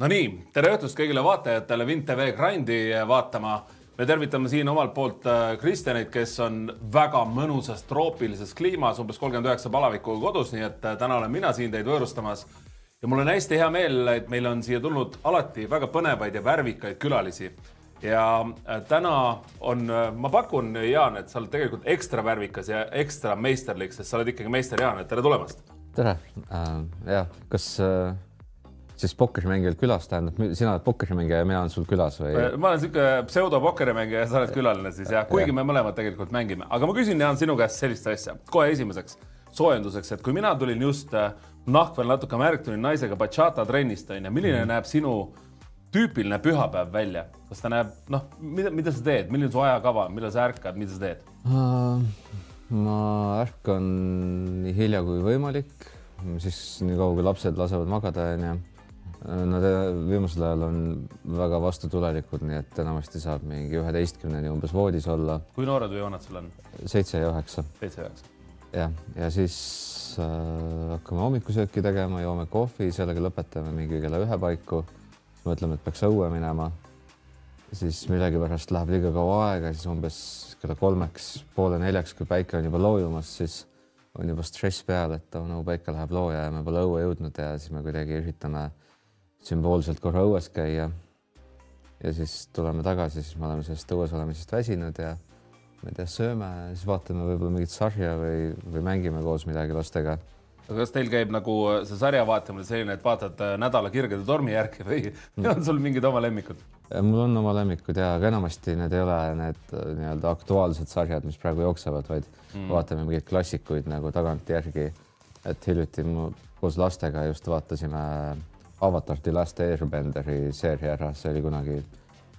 Nonii, tere õhtust kõigile vaatajatele Vint TV Grindi vaatama. me tervitame siin omalt poolt äh, Kristjanit, kes on väga mõnusas troopilises kliimas, umbes kolmkümmend üheksa palavikku kodus, nii et äh, täna olen mina siin teid võõrustamas. ja mul on hästi hea meel, et meil on siia tulnud alati väga põnevaid ja värvikaid külalisi. ja äh, täna on, ma pakun, Jaan, et sa oled tegelikult ekstra värvikas ja ekstra meisterlik, sest sa oled ikkagi meister Jaan, et tere tulemast. tere äh,, jah, kas äh siis pokkerimängijal külas tähendab, sina oled pokkerimängija ja mina olen sul külas või? ma olen sihuke pseudopokkerimängija ja sa oled külaline siis jah, kuigi ja. me mõlemad tegelikult mängime, aga ma küsin, Jaan, sinu käest sellist asja kohe esimeseks soojenduseks, et kui mina tulin just äh, nahk veel natuke märg, tulin naisega bachata trennist onju, milline mm. näeb sinu tüüpiline pühapäev välja, kas ta näeb, noh, mida, mida sa teed, milline su ajakava, millal sa ärkad, mida sa teed uh,? ma ärkan nii hilja kui võimalik, siis nii kaua kui lapsed lasevad magada onju Nad viimasel ajal on väga vastutulelikud, nii et enamasti saab mingi üheteistkümneni umbes voodis olla. kui noored või vanad sul on? seitse ja üheksa. seitse ja üheksa. jah, ja siis äh, hakkame hommikusööki tegema, joome kohvi, sellega lõpetame mingi kella ühe paiku. mõtleme, et peaks õue minema. siis millegipärast läheb liiga kaua aega, siis umbes kella kolmeks, poole neljaks, kui päike on juba loojumas, siis on juba stress peal, et oh no päike läheb looja ja me pole õue jõudnud ja siis me kuidagi üritame sümboolselt korra õues käia. ja siis tuleme tagasi, siis me oleme sellest õues olemisest väsinud ja ma ei tea, sööme, siis vaatame võib-olla mingit sarja või, või mängime koos midagi lastega. aga kas teil käib nagu see sarja vaatamine selline, et vaatad äh, nädala kirgede tormi järgi või mm. on sul mingid oma lemmikud? mul on oma lemmikud ja, aga enamasti need ei ole need äh, nii-öelda aktuaalsed sarjad, mis praegu jooksevad, vaid mm. vaatame mingeid klassikuid nagu tagantjärgi. et hiljuti mu koos lastega just vaatasime Avatar The Last Airbenderi seeria ära, see oli kunagi,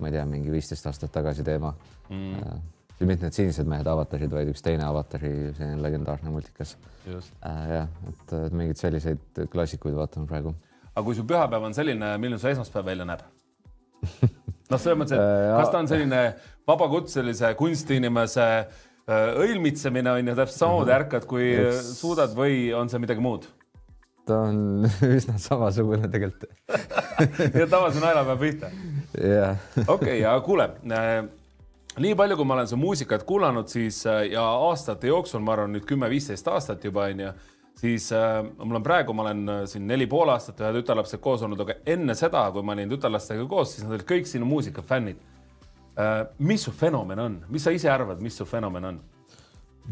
ma ei tea, mingi viisteist aastat tagasi teema. Mm.. Äh, mitte need sinised mehed avatarid, vaid üks teine avatari selline legendaarne multikas. Äh, jah, et mingeid selliseid klassikuid vaatame praegu. aga kui su pühapäev on selline, milline su esmaspäev välja näeb? Noh, selles mõttes, et äh, kas ta on selline vabakutselise kunstiinimese õilmitsemine on ju täpselt samamoodi ärkad, kui Eks... suudad või on see midagi muud? Ta on üsna samasugune tegelikult ja tavalise naela peab pihta. jah. okei, aga kuule äh, nii palju, kui ma olen su muusikat kuulanud, siis äh, ja aastate jooksul, ma arvan nüüd kümme-viisteist aastat juba onju, siis äh, mul on praegu, ma olen äh, siin neli pool aastat ühe tütarlapsega koos olnud, aga enne seda, kui ma olin tütarlastega koos, siis nad olid kõik sinu muusikafännid äh,. mis su fenomen on, mis sa ise arvad, mis su fenomen on?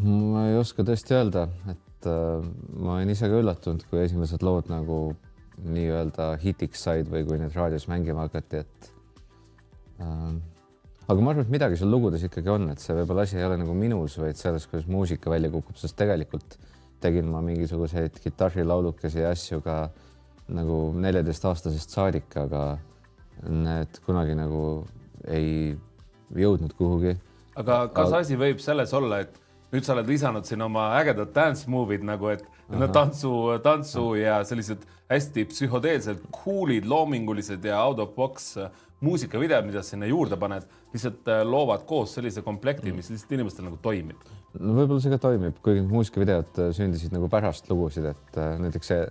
ma ei oska tõesti öelda, et et äh, ma olin ise ka üllatunud, kui esimesed lood nagu nii-öelda hitiks said või kui neid raadios mängima hakati, et äh, aga ma arvan, et midagi seal lugudes ikkagi on, et see võib-olla asi ei ole nagu minus, vaid selles, kuidas muusika välja kukub, sest tegelikult tegin ma mingisuguseid kitarrilaulukesi ja asju ka nagu neljateistaastasest saadik, aga need kunagi nagu ei jõudnud kuhugi. aga kas aga... asi võib selles olla, et nüüd sa oled lisanud siin oma ägedad dance move'id nagu, et no tantsu, tantsu ja sellised hästi psühhodeelselt cool'id, loomingulised ja out of box muusikavideod, mida sinna juurde paned, lihtsalt äh, loovad koos sellise komplekti, mis lihtsalt inimestel nagu toimib. no võib-olla see ka toimib, kuigi muusikavideod äh, sündisid nagu pärast lugusid, et äh, näiteks see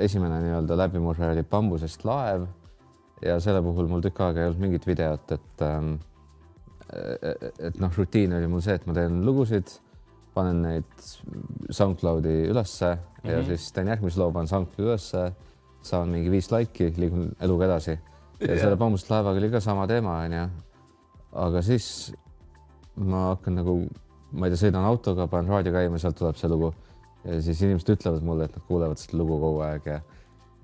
esimene nii-öelda läbimurre oli bambusest laev ja selle puhul mul tükk aega ei olnud mingit videot, et ähm, et noh, rutiin oli mul see, et ma teen lugusid, panen neid SoundCloudi ülesse mm -hmm. ja mhm. siis teen järgmise loo, panen SoundCloudi ülesse, saan mingi viis laiki, liigun eluga edasi. ja yeah. selle Pammust laevaga oli ka sama teema, onju. aga siis ma hakkan nagu, ma ei tea, sõidan autoga, panen raadio käima, sealt tuleb see lugu ja siis inimesed ütlevad mulle, et nad kuulevad seda lugu kogu aeg ja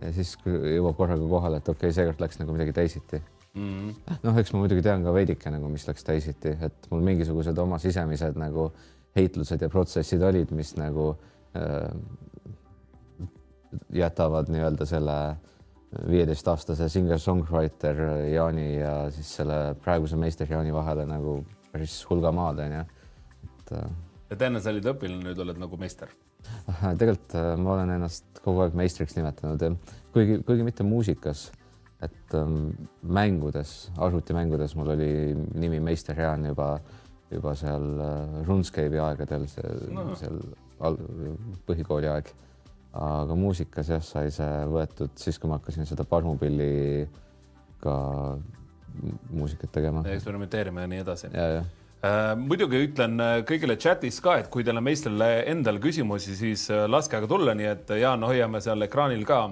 ja siis jõuab korraga kohale, et okei okay,, seekord läks nagu midagi teisiti mm. -hmm. noh, eks ma muidugi tean ka veidike nagu, mis läks teisiti, et mul mingisugused oma sisemised nagu heitlused ja protsessid olid, mis nagu äh, jätavad nii-öelda selle viieteistaastase singer-songwriter Jaani ja siis selle praeguse meister Jaani vahele nagu päris hulga maad onju. et äh, et enne sa olid õpilane, nüüd oled nagu meister? tegelikult äh, ma olen ennast kogu aeg meistriks nimetanud, kuigi, kuigi mitte muusikas, et ähm, mängudes, arvutimängudes mul oli nimi Meister Jaan juba, juba seal äh, RuneScape'i aegadel, no. seal al, põhikooli aeg. aga muusikas jah, sai see võetud siis, kui ma hakkasin seda parmupilliga muusikat tegema. eksperimenteerima ja nii edasi. Äh, muidugi ütlen äh, kõigile chatis ka, et kui teil on meistrile endal küsimusi, siis laske aga tulla, nii et Jaan, hoiame seal ekraanil ka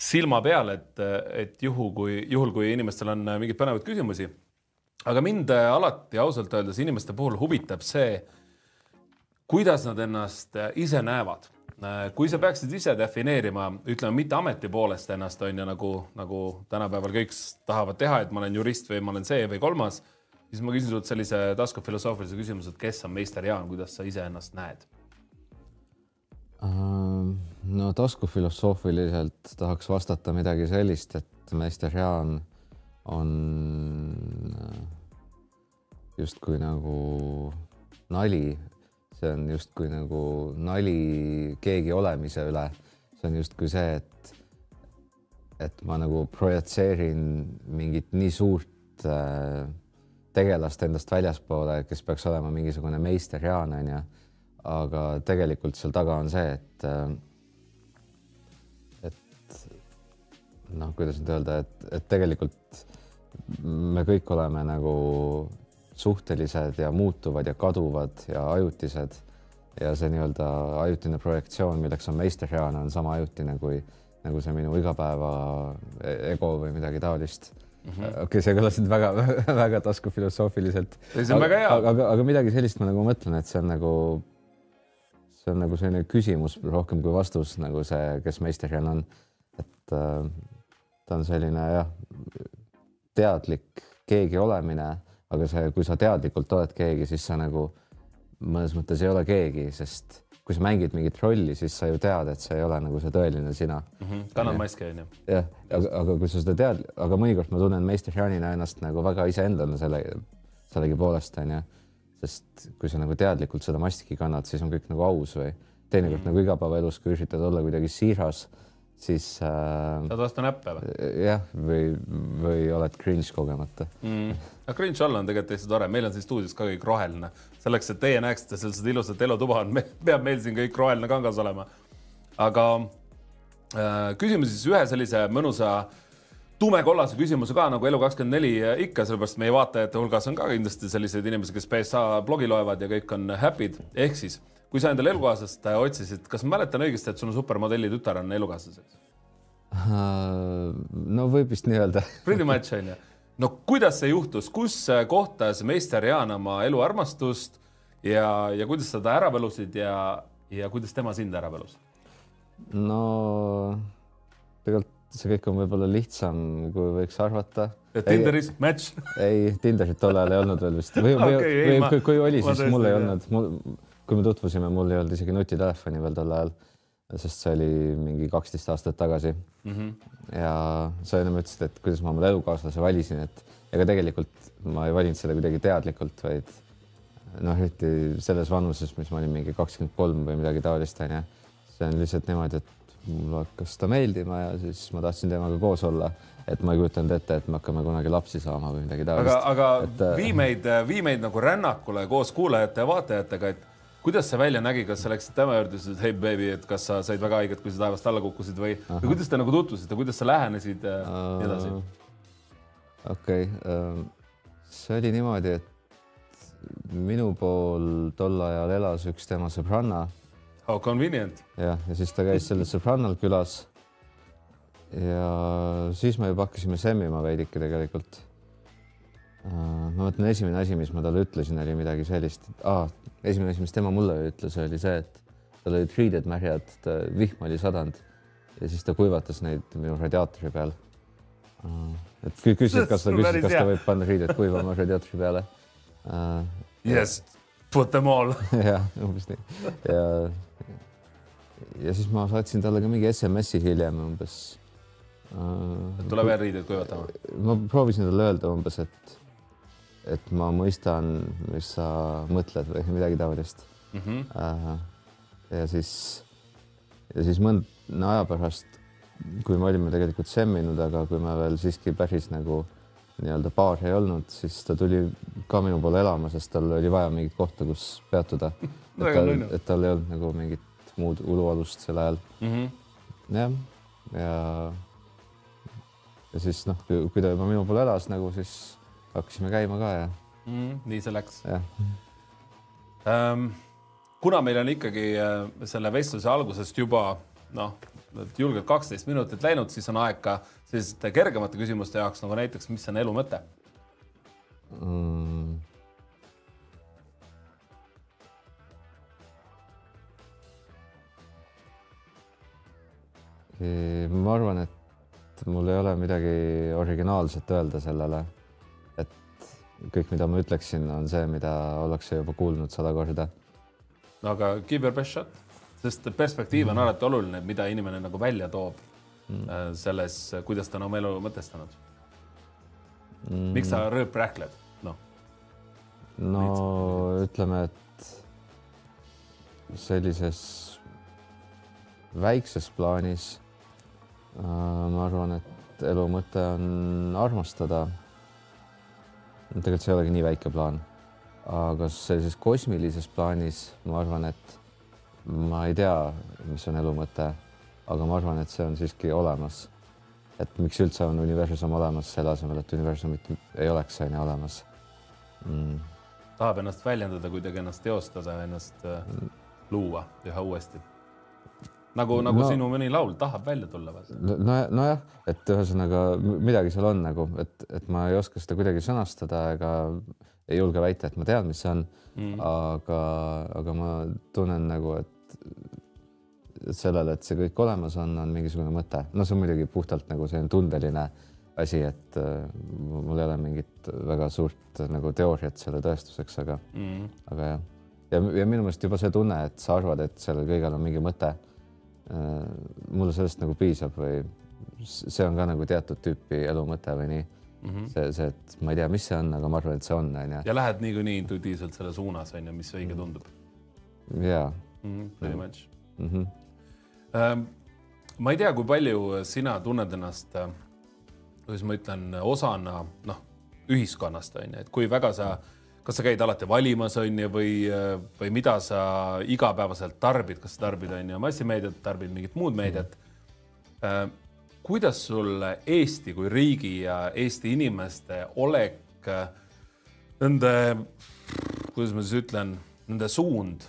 silma peal, et, et juhu, kui juhul, kui inimestel on mingeid põnevaid küsimusi. aga mind alati ausalt öeldes inimeste puhul huvitab see, kuidas nad ennast ise näevad. kui sa peaksid ise defineerima, ütleme mitte ameti poolest ennast on ju nagu, nagu tänapäeval kõik tahavad teha, et ma olen jurist või ma olen see või kolmas siis ma küsin sult sellise taskufilosoofilise küsimuse, et kes on meister Jaan, kuidas sa iseennast näed? No taskufilosoofiliselt tahaks vastata midagi sellist, et meister Jaan on äh, justkui nagu nali, see on justkui nagu nali keegi olemise üle. see on justkui see, et, et ma nagu projitseerin mingit nii suurt äh, tegelast endast väljaspoole, kes peaks olema mingisugune meister Jaan onju. Aga tegelikult seal taga on see, et, äh, et noh, kuidas nüüd öelda, et, et tegelikult me kõik oleme nagu suhtelised ja muutuvad ja kaduvad ja ajutised ja see nii-öelda ajutine projektsioon, milleks on meister Jaan, on sama ajutine kui nagu see minu igapäeva ego või midagi taolist mm -hmm.. okei okay,, see kõlas nüüd väga-väga taskufilosoofiliselt. see on väga hea. aga, aga, aga midagi sellist ma nagu mõtlen, et see on nagu, see on nagu selline küsimus rohkem kui vastus, nagu see, kes meisterjan on. et äh, ta on selline jah, teadlik keegi olemine, aga see, kui sa teadlikult oled keegi, siis sa nagu mõnes mõttes ei ole keegi, sest kui sa mängid mingit rolli, siis sa ju tead, et see ei ole nagu see tõeline sina mm. -hmm. kannad maski onju. jah, aga, aga kui sa seda tead, aga mõnikord ma tunnen meister Janina ennast nagu väga iseendana selle, sellegipoolest onju. Sest kui sa nagu teadlikult seda maski kannad, siis on kõik nagu aus või teinekord mm -hmm. nagu igapäevaelus, kui üritad olla kuidagi siiras siis äh,. saad vastu näppe või? jah, või, või oled cringe kogemata mm.. aga cringe olla on tegelikult täitsa tore, meil on siin stuudios ka kõik roheline, selleks, et teie näeksite seal seda ilusat elutuba on, peab meil siin kõik roheline kangas olema. aga äh, küsime siis ühe sellise mõnusa tumekollase küsimuse ka nagu Elu24 ikka, sellepärast meie vaatajate hulgas on ka kindlasti selliseid inimesi, kes BSA blogi loevad ja kõik on happy'd, ehk siis kui sa endale elukaaslast äh, otsisid, kas ma mäletan õigesti, et sul on supermodelli tütar on elukaaslaseks? Äh, no võib vist nii öelda Pretty much on ju. no kuidas see juhtus, kus kohtas meister Jaan oma eluarmastust ja, ja kuidas sa ta ära võlusid ja, ja kuidas tema sind ära võlus? no tegelikult see kõik on võib-olla lihtsam, kui võiks arvata. Tinderis match ei, Tinderit tol ajal ei olnud veel vist või, või, okay, või ei, kui, kui oli, siis mul ei olnud, mul kui me tutvusime, mul ei olnud isegi nutitelefoni veel tol ajal, sest see oli mingi kaksteist aastat tagasi mm. -hmm. ja sa ennem ütlesid, et kuidas ma omale elukaaslase valisin, et ega tegelikult ma ei valinud seda kuidagi teadlikult, vaid noh, eriti selles vanuses, mis ma olin mingi kakskümmend kolm või midagi taolist onju. see on lihtsalt niimoodi, et mulle hakkas ta meeldima ja siis ma tahtsin temaga koos olla, et ma ei kujutanud ette, et me hakkame kunagi lapsi saama või midagi taolist. aga, aga et, vii meid, vii meid nagu rännakule koos kuulajate ja vaatajatega, et kuidas see välja nägi, kas sa läksid tema juurde, ütlesid hei baby, et kas sa said väga haiget, kui sa taevast alla kukkusid või, või kuidas te nagu tutvusite, kuidas sa lähenesid ja uh, nii edasi? okei okay, uh,, see oli niimoodi, et minu pool tol ajal elas üks tema sõbranna. How convenient. jah, ja siis ta käis sellel sõbrannal külas. ja siis me juba hakkasime semmima veidike tegelikult uh,. ma mõtlen, esimene asi, mis ma talle ütlesin, oli midagi sellist, et aa, esimene asi, mis tema mulle ütles, oli see, et tal olid riided märjad, vihm oli sadanud ja siis ta kuivatas neid minu radiaatori peal. et küsis, kas ta küsis, kas ta võib panna riided kuivama radiaatori peale. Yes, put them all. jah, umbes nii ja, ja siis ma saatsin talle ka mingi SMS-i hiljem umbes äh,. tule veel riideid kuivatama. ma proovisin talle öelda umbes, et, et ma mõistan, mis sa mõtled või midagi taolist Mm -hmm. äh,. ja siis, ja siis mõne aja pärast, kui me olime tegelikult semminud, aga kui me veel siiski päris nagu nii-öelda baar ei olnud, siis ta tuli ka minu poole elama, sest tal oli vaja mingit kohta, kus peatuda. et tal, et tal ei olnud nagu mingit muud ulualust sel ajal. Mm -hmm. jah, ja, ja siis noh, kui ta juba minu pool elas nagu, siis hakkasime käima ka ja, Mm nii see läks jah. ähm,. kuna meil on ikkagi äh, selle vestluse algusest juba noh, julgelt kaksteist minutit läinud, siis on aeg ka selliste kergemate küsimuste jaoks nagu näiteks, mis on elu mõte? mm.. ma arvan, et mul ei ole midagi originaalset öelda sellele. et kõik, mida ma ütleksin, on see, mida ollakse juba kuulnud sada korda. aga give your best shot, sest perspektiiv on alati oluline, mida inimene nagu välja toob mm. selles, kuidas ta on oma elu mõtestanud mm.. miks sa rööp rähkled? noh, no ütleme, et sellises väikses plaanis äh, ma arvan, et elu mõte on armastada. tegelikult see ei olegi nii väike plaan, aga sellises kosmilises plaanis ma arvan, et ma ei tea, mis on elu mõte, aga ma arvan, et see on siiski olemas. et miks üldse on universum olemas selle asemel, et universumit ei oleks, on ju olemas mm tahab ennast väljendada, kuidagi ennast teostada, ennast äh, luua üha uuesti. nagu, nagu No- sinu mõni laul tahab välja tulla või? no, no nojah, et ühesõnaga midagi seal on nagu, et, et ma ei oska seda kuidagi sõnastada ega ei julge väita, et ma tean, mis see on mm.. aga, aga ma tunnen nagu, et, sellele, et see kõik olemas on, on mingisugune mõte. no see on muidugi puhtalt nagu selline tundeline asi, et äh, mul ei ole mingit väga suurt äh, nagu teooriat selle tõestuseks, aga Mm. aga jah, ja, ja minu meelest juba see tunne, et sa arvad, et sellel kõigel on mingi mõte. mulle sellest nagu piisab või see on ka nagu teatud tüüpi elu mõte või nii mm. -hmm. see, see, et ma ei tea, mis see on, aga ma arvan, et see on, onju. ja lähed niikuinii intuitiivselt selle suunas, on ju, mis õige tundub ja mm. -hmm, pretty much mm -hmm. ähm,. ma ei tea, kui palju sina tunned ennast, kuidas ma ütlen, osana noh, ühiskonnast on ju, et kui väga sa, kas sa käid alati valimas, on ju, või, või mida sa igapäevaselt tarbid, kas sa tarbid, on ju, massimeediat, tarbid mingit muud meediat äh, kuidas sul Eesti kui riigi ja Eesti inimeste olek, nende, kuidas ma siis ütlen, nende suund,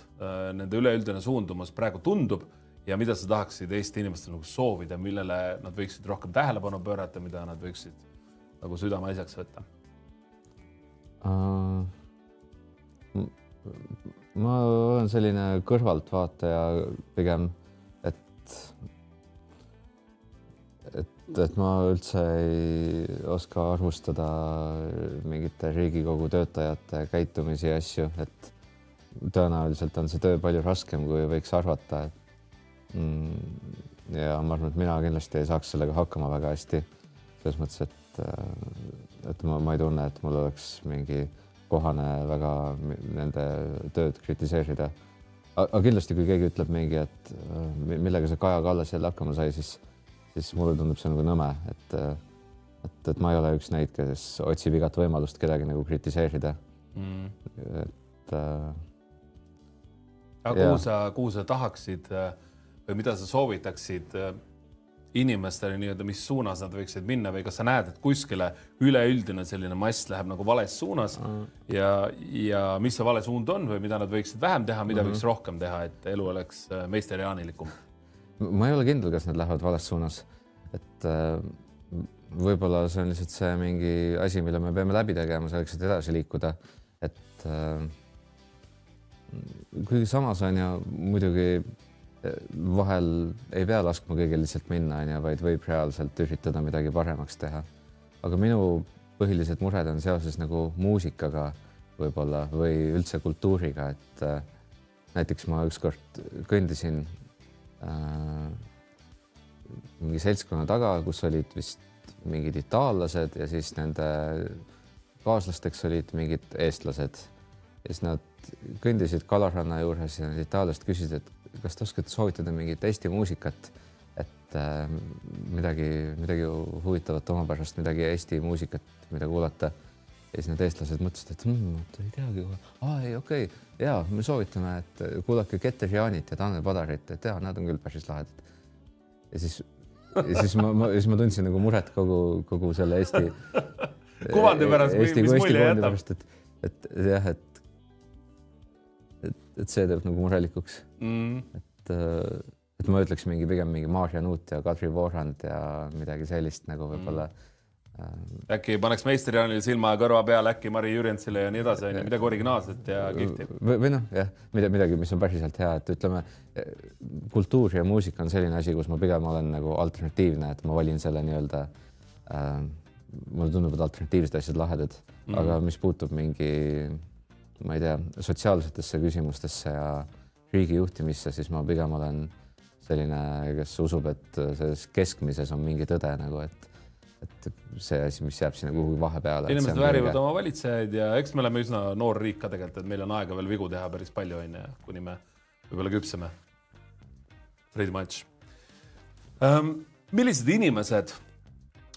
nende üleüldine suundumus praegu tundub ja mida sa tahaksid Eesti inimestele nagu soovida, millele nad võiksid rohkem tähelepanu pöörata, mida nad võiksid nagu südameasjaks võtta? Uh, ma olen selline kõrvaltvaataja pigem, et, ma üldse ei oska arvustada mingite Riigikogu töötajate käitumisi ja asju, et tõenäoliselt on see töö palju raskem, kui võiks arvata. Mm, ja ma arvan, et mina kindlasti ei saaks sellega hakkama väga hästi. selles mõttes, et, et ma, ma ei tunne, et mul oleks mingi kohane väga nende tööd kritiseerida. aga kindlasti, kui keegi ütleb mingi, et äh, mi- millega see Kaja Kallas jälle hakkama sai, siis, siis mulle tundub see nagu nõme, et, äh, et, et ma ei ole üks neid, kes otsib igat võimalust kedagi nagu kritiseerida mm. et äh, aga kuhu sa, kuhu sa tahaksid äh, või mida sa soovitaksid äh, inimestele nii-öelda, mis suunas nad võiksid minna või kas sa näed, et kuskile üleüldine selline mass läheb nagu vales suunas mm. ja, ja mis see vale suund on või mida nad võiksid vähem teha, mida mm -hmm. võiks rohkem teha, et elu oleks meisterijaanilikum? Ma ei ole kindel, kas need lähevad vales suunas, et äh, võib-olla see on lihtsalt see mingi asi, mille me peame läbi tegema selleks, et edasi liikuda. et äh, kuigi samas on ju muidugi eh, vahel ei pea laskma kõigil lihtsalt minna, on ju, vaid võib reaalselt üritada midagi paremaks teha. aga minu põhilised mured on seoses nagu muusikaga võib-olla või üldse kultuuriga, et äh, näiteks ma ükskord kõndisin äh, mingi seltskonna taga, kus olid vist mingid itaallased ja siis nende kaaslasteks olid mingid eestlased. ja siis nad kõndisid kalaranna juures ja need itaallased küsisid, et kas te oskate soovitada mingit Eesti muusikat, et äh, midagi, midagi huvitavat, omapärast, midagi Eesti muusikat, mida kuulata. Ja siis need eestlased mõtlesid, et mm, ei teagi aa ei, okei okay., ja me soovitame, et kuulake Keter Jaanit ja Tanel Padarit, et ja nad on küll päris lahedad. ja siis ja siis ma, ma, siis ma tundsin nagu muret kogu, kogu selle Eesti kuvandi pärast, mis mulje jätab. et, et jah, et, et, et see teeb nagu murelikuks mm.. et, et ma ütleks mingi pigem mingi Maarja Nuut ja Kadri Voorand ja midagi sellist nagu võib-olla mm äkki paneks meister Jaanile silma ja kõrva peale, äkki Mari Jürjensile ja nii edasi, onju, midagi originaalset ja kihvti. või, noh, jah, midagi, midagi, mis on päriselt hea, et ütleme, kultuur ja muusika on selline asi, kus ma pigem olen nagu alternatiivne, et ma valin selle nii-öelda äh,. mulle tunduvad alternatiivsed asjad lahedad mm, aga mis puutub mingi, ma ei tea, sotsiaalsetesse küsimustesse ja riigi juhtimisse, siis ma pigem olen selline, kes usub, et selles keskmises on mingi tõde nagu, et et see asi, mis jääb sinna kuhugi vahepeale. inimesed väärivad kõige... oma valitsejaid ja eks me oleme üsna noor riik ka tegelikult, et meil on aega veel vigu teha päris palju, onju, kuni me võib-olla küpseme. Pretty much um,. millised inimesed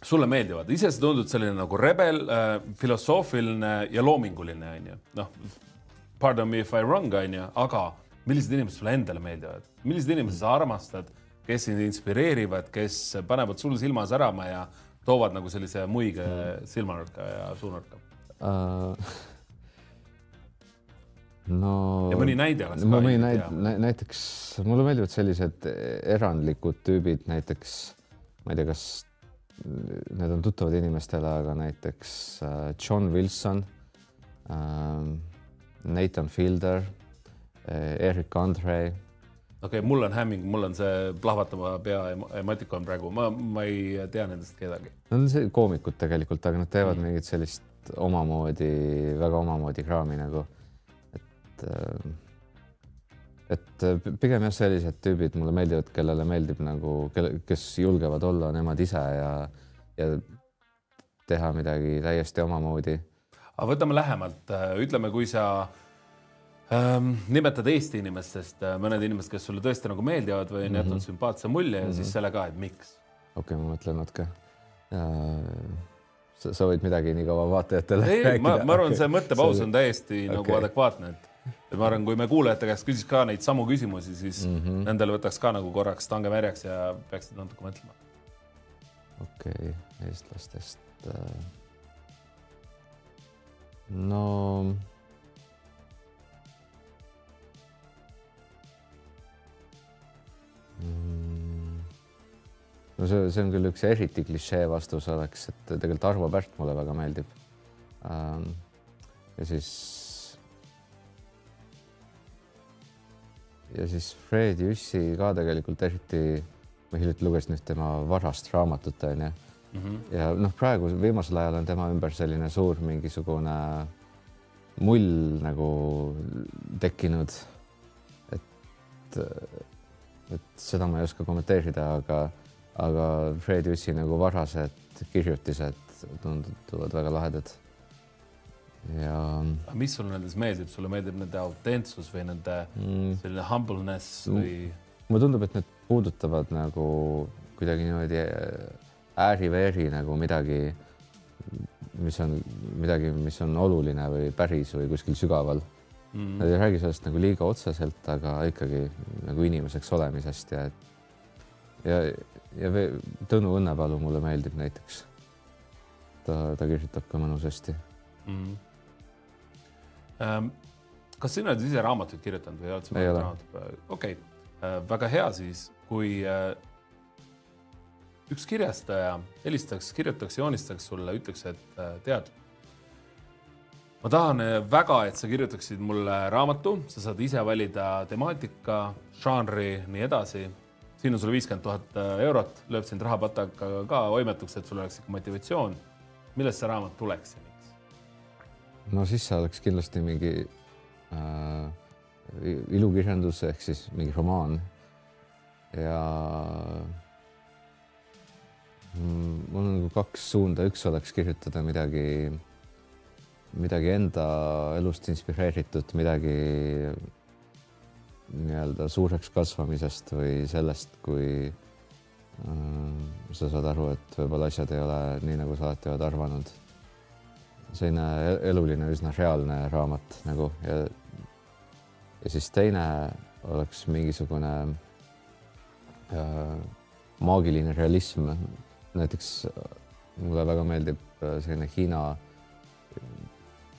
sulle meeldivad, ise sa tundud selline nagu rebel äh,, filosoofiline ja loominguline, onju. noh, pardon me if I wrong, onju, aga millised inimesed sulle endale meeldivad, millised inimesed sa armastad, kes sind inspireerivad, kes panevad sul silma särama ja toovad nagu sellise muige mm. silmanurka ja suunurka uh,? no. ja mõni näide oleks ka. mõni näide, näiteks mulle meeldivad sellised erandlikud tüübid, näiteks ma ei tea, kas need on tuttavad inimestele, aga näiteks uh, John Wilson uh,, Nathan Fielder uh,, Erik Andrei okei okay,, mul on hämming, mul on see plahvatava pea emotikon praegu, ma, ma ei tea nendest kedagi. Nad on see koomikud tegelikult, aga nad teevad mm. mingit sellist omamoodi, väga omamoodi kraami nagu, et äh, et pigem jah, sellised tüübid mulle meeldivad, kellele meeldib nagu, kelle, kes julgevad olla nemad ise ja, ja teha midagi täiesti omamoodi. aga võtame lähemalt, ütleme, kui sa äh, ähm,. nimetad Eesti inimestest äh, mõned inimesed, kes sulle tõesti nagu meeldivad või on mm -hmm. jätnud sümpaatse mulje ja mm -hmm. siis mhm. selle ka, et miks? okei okay,, ma mõtlen natuke sa, sa võid midagi nii kaua vaatajatele ei, rääkida? ma, ma arvan okay., see mõttepaus on täiesti okay. nagu adekvaatne, et, et ma arvan, kui me kuulajate käest küsiks ka neid samu küsimusi, siis mm -hmm. nendele võtaks ka nagu korraks tange märjaks ja peaksid natuke mõtlema. okei okay,, eestlastest. Äh, no no see, see on küll üks eriti klišee vastus oleks, et tegelikult Arvo Pärt mulle väga meeldib. Ähm, ja siis. ja siis Fred Jüssi ka tegelikult eriti, ma hiljuti lugesin üht tema varast raamatut onju mm -hmm. ja noh, praegu viimasel ajal on tema ümber selline suur mingisugune mull nagu tekkinud. et et seda ma ei oska kommenteerida, aga, aga Fred Jüssi nagu varased kirjutised tunduvad väga lahedad. ja. mis sulle nendes meeldib, sulle meeldib nende autentsus või nende mm. selline humbleness või? mulle tundub, et need puudutavad nagu kuidagi niimoodi ääri-veeri nagu midagi, mis on midagi, mis on oluline või päris või kuskil sügaval mm.. Nad ei räägi sellest nagu liiga otseselt, aga ikkagi nagu inimeseks olemisest ja ja, ja Tõnu Õnnepalu mulle meeldib näiteks. ta, ta kirjutab ka mõnusasti mm.. Ähm, kas sina oled ise raamatuid kirjutanud või oled sa ei ole? okei okay. äh,, väga hea siis, kui äh, üks kirjastaja helistaks, kirjutaks, joonistaks sulle, ütleks, et äh, tead ma tahan väga, et sa kirjutaksid mulle raamatu, sa saad ise valida temaatika, žanri, nii edasi. siin on sul viiskümmend tuhat eh, eurot, lööb sind rahapataga ka oimetuks, et sul oleks ikka motivatsioon. millest see raamat tuleks ja miks? no siis see oleks kindlasti mingi äh, ilukirjandus ehk siis mingi romaan. ja mm, mul on nagu kaks suunda, üks oleks kirjutada midagi, midagi enda elust inspireeritud, midagi nii-öelda suureks kasvamisest või sellest, kui äh, sa saad aru, et võib-olla asjad ei ole nii, nagu sa alati oled arvanud. selline eluline, üsna reaalne raamat nagu ja ja siis teine oleks mingisugune äh, maagiline realism. näiteks mulle väga meeldib äh, selline Hiina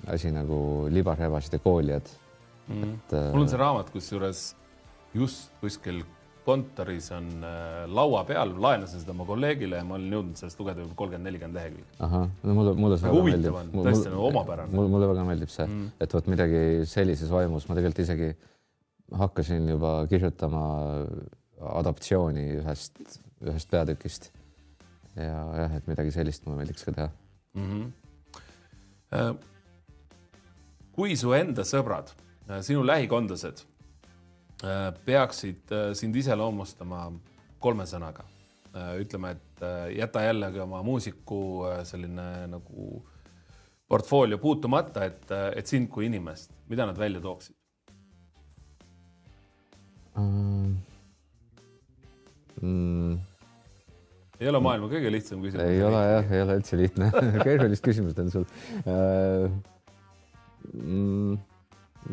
asi nagu libarebased ja koolijad mm. -hmm. et äh, mul on see raamat, kusjuures just kuskil kontoris on äh, laua peal, laenasin seda oma kolleegile ja ma olen jõudnud sellest lugeda juba kolmkümmend, nelikümmend lehekülge. ahah, no mulle, mulle see väga meeldib. tõesti nagu omapärane. mulle, mulle väga meeldib see mm., et vot midagi sellises vaimus, ma tegelikult isegi hakkasin juba kirjutama adaptsiooni ühest, ühest peatükist. ja jah, et midagi sellist mulle meeldiks ka teha mm. -hmm. Kui su enda sõbrad Äh, sinu lähikondlased äh, peaksid äh, sind iseloomustama kolme sõnaga. ütleme, et jäta jällegi oma muusiku selline nagu portfoolio puutumata, et, et sind kui inimest, mida nad välja tooksid um,? Mm. ei ole maailma kõige lihtsam küsimus. ei ole jah, ei ole üldse lihtne keerulist küsimust on sul uh,. Mm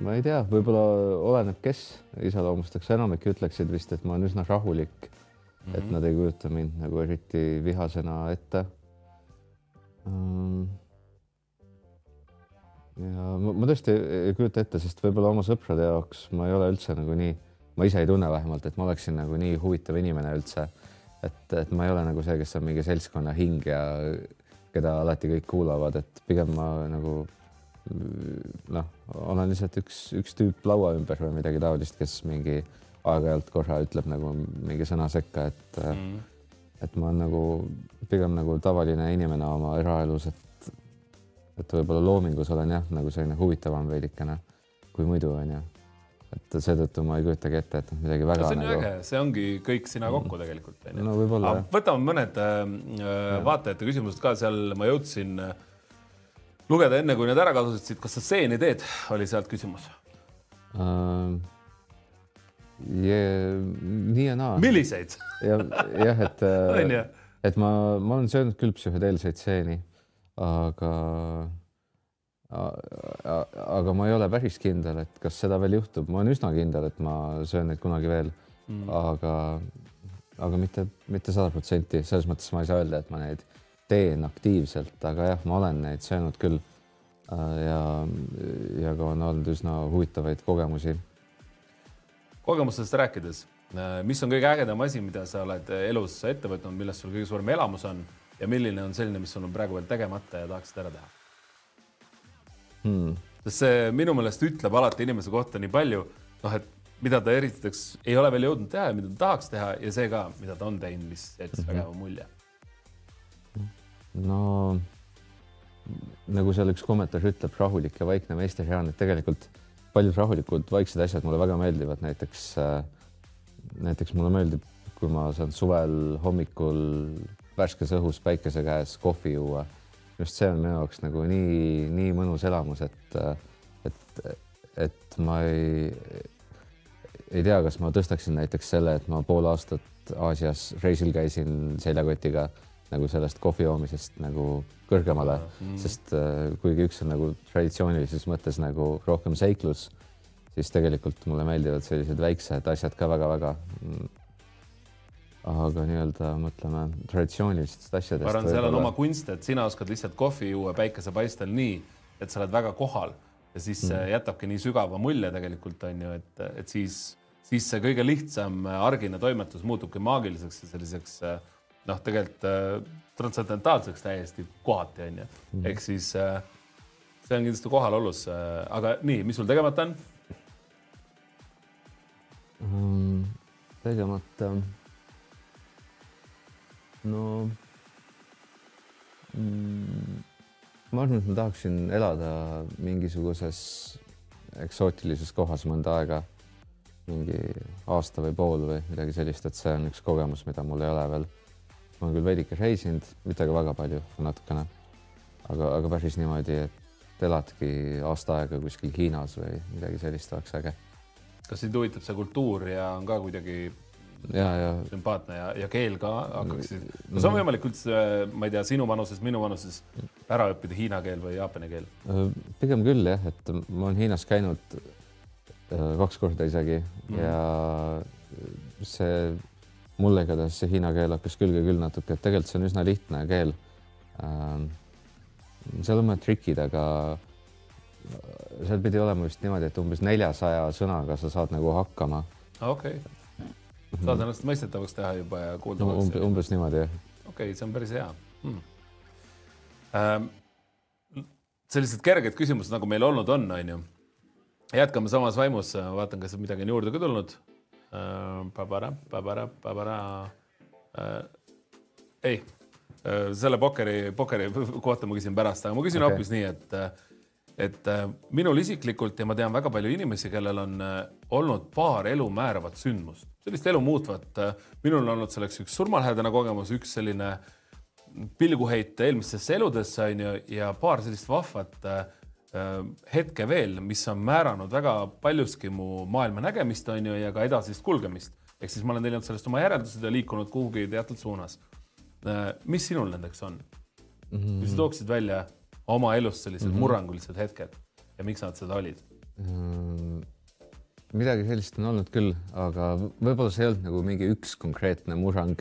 ma ei tea, võib-olla oleneb, kes iseloomustaks, enamik ütleksid vist, et ma olen üsna rahulik mm. -hmm. et nad ei kujuta mind nagu eriti vihasena ette um,. ja ma, ma tõesti ei kujuta ette, sest võib-olla oma sõprade jaoks ma ei ole üldse nagu nii, ma ise ei tunne vähemalt, et ma oleksin nagu nii huvitav inimene üldse. et, et ma ei ole nagu see, kes on mingi seltskonna hing ja keda alati kõik kuulavad, et pigem ma nagu noh, olen lihtsalt üks, üks tüüp laua ümber või midagi taolist, kes mingi aeg-ajalt korra ütleb nagu mingi sõna sekka, et mm. et ma olen nagu pigem nagu tavaline inimene oma eraelus, et et võib-olla loomingus olen jah, nagu selline huvitavam veidikene kui muidu onju. et seetõttu ma ei kujutagi ette, et midagi väga. see on nagu... äge, see ongi kõik sina kokku tegelikult no võib-olla. võtame mõned äh, vaatajate küsimused ka, seal ma jõudsin äh, lugeda enne, kui need ära siit, kas sa stseeni teed, oli sealt küsimus uh,. Yeah, nii ja naa. milliseid? ja, jah, et äh, et ma, ma olen söönud küll psühhedeelseid stseeni, aga aga ma ei ole päris kindel, et kas seda veel juhtub, ma olen üsna kindel, et ma söön neid kunagi veel mm., aga, aga mitte, mitte sada protsenti, selles mõttes ma ei saa öelda, et ma neid teen aktiivselt, aga jah, ma olen neid söönud küll. Äh, ja, ja ka on olnud üsna huvitavaid kogemusi. kogemustest rääkides, äh, mis on kõige ägedam asi, mida sa oled elus ette võtnud, millest sul kõige suurem elamus on ja milline on selline, mis sul on praegu veel tegemata ja tahaksid ära teha hmm.? sest see minu meelest ütleb alati inimese kohta nii palju, noh, et mida ta eriteks ei ole veel jõudnud teha ja mida ta tahaks teha ja see ka, mida ta on teinud, mis jättis mm -hmm. vägeva mulje no nagu seal üks kommentaar ütleb, rahulik ja vaikne meisterjaan, et tegelikult paljud rahulikud vaiksed asjad mulle väga meeldivad, näiteks äh, näiteks mulle meeldib, kui ma saan suvel hommikul värskes õhus päikese käes kohvi juua. just see on minu jaoks nagu nii, nii mõnus elamus, et, et, et ma ei, ei tea, kas ma tõstaksin näiteks selle, et ma pool aastat Aasias reisil käisin seljakotiga nagu sellest kohvi joomisest nagu kõrgemale mm., sest äh, kuigi üks on nagu traditsioonilises mõttes nagu rohkem seiklus, siis tegelikult mulle meeldivad sellised väiksed asjad ka väga-väga. Mm. aga nii-öelda mõtleme traditsioonilistest asjadest. ma arvan, seal on oma kunst, et sina oskad lihtsalt kohvi juua päikesepaistel nii, et sa oled väga kohal ja siis mm. jätabki nii sügava mulje tegelikult on ju, et, et siis, siis see kõige lihtsam argine toimetus muutubki maagiliseks ja selliseks äh, noh, tegelikult äh, transcendentaalseks täiesti kohati onju mm -hmm. ehk siis äh, see on kindlasti kohalolus äh,, aga nii, mis sul tegemata on mm,? tegemata. no mm, ma arvan, et ma tahaksin elada mingisuguses eksootilises kohas mõnda aega mingi aasta või pool või midagi sellist, et see on üks kogemus, mida mul ei ole veel. Ma olen küll veidike reisinud, mitte ka väga palju, natukene, aga, aga päris niimoodi, et eladki aasta aega kuskil Hiinas või midagi sellist oleks äge. kas sind huvitab see kultuur ja on ka kuidagi ja, ja sümpaatne ja, ja keel ka hakkaksid, kas on võimalik üldse, ma ei tea, sinu vanuses, minu vanuses ära õppida hiina keel või jaapani keel? pigem küll jah, et ma olen Hiinas käinud äh, kaks korda isegi mm. ja see mulle igatahes see hiina keel hakkas külge küll natuke, et tegelikult see on üsna lihtne keel. Ähm, seal on mõned trikid, aga seal pidi olema vist niimoodi, et umbes neljasaja sõnaga sa saad nagu hakkama. okei okay saad ennast mõistetavaks teha juba ja kuuldavaks no,. umbes, umbes niimoodi jah. okei okay,, see on päris hea hmm.. Ähm, sellised kerged küsimused, nagu meil olnud on, on ju. jätkame samas vaimus, vaatan, kas midagi on juurde ka tulnud pabara äh,. ei äh,, selle pokkeri, pokkeri kohta ma küsin pärast, aga ma küsin okay. hoopis nii, et et äh, minul isiklikult ja ma tean väga palju inimesi, kellel on olnud paar elu määravat sündmust, sellist elu muutvat. Minul on olnud selleks üks surmalähedane kogemus, üks selline pilguheit eelmistesse eludesse on ju ja paar sellist vahvat hetke veel, mis on määranud väga paljuski mu maailma nägemist on ju ja ka edasist kulgemist. ehk siis ma olen teinud sellest oma järeldused ja liikunud kuhugi teatud suunas. mis sinul nendeks on mm? -hmm. kui sa tooksid välja oma elus sellised mm -hmm. murrangulised hetked ja miks nad seda olid mm,? midagi sellist on olnud küll, aga võib-olla see ei olnud nagu mingi üks konkreetne murrang,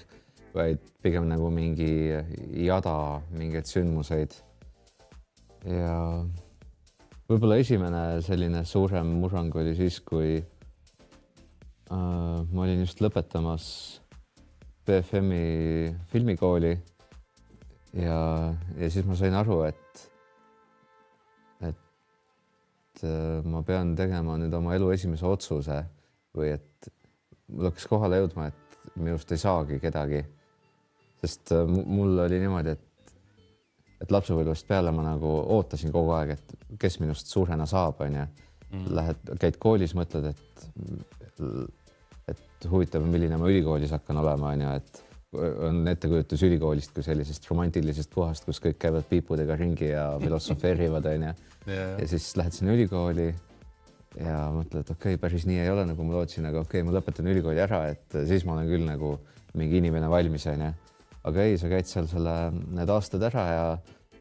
vaid pigem nagu mingi jada mingeid sündmuseid. ja võib-olla esimene selline suurem murrang oli siis, kui äh, ma olin just lõpetamas BFM-i filmikooli ja, ja siis ma sain aru, et et äh, ma pean tegema nüüd oma elu esimese otsuse või et mul hakkas kohale jõudma, et minust ei saagi kedagi. sest äh, mul oli niimoodi, et, et lapsepõlvest peale ma nagu ootasin kogu aeg, et kes minust suurena saab, onju. Mm. Lähed, käid koolis, mõtled, et, et huvitav, milline ma ülikoolis hakkan olema, onju, et on ettekujutus ülikoolist kui sellisest romantilisest kohast, kus kõik käivad piipudega ringi ja filosofeerivad, onju. ja siis lähed sinna ülikooli ja mõtled, okei okay,, päris nii ei ole, nagu ma lootsin, aga okei okay,, ma lõpetan ülikooli ära, et siis ma olen küll nagu mingi inimene valmis, onju. Aga ei, sa käid seal selle, need aastad ära ja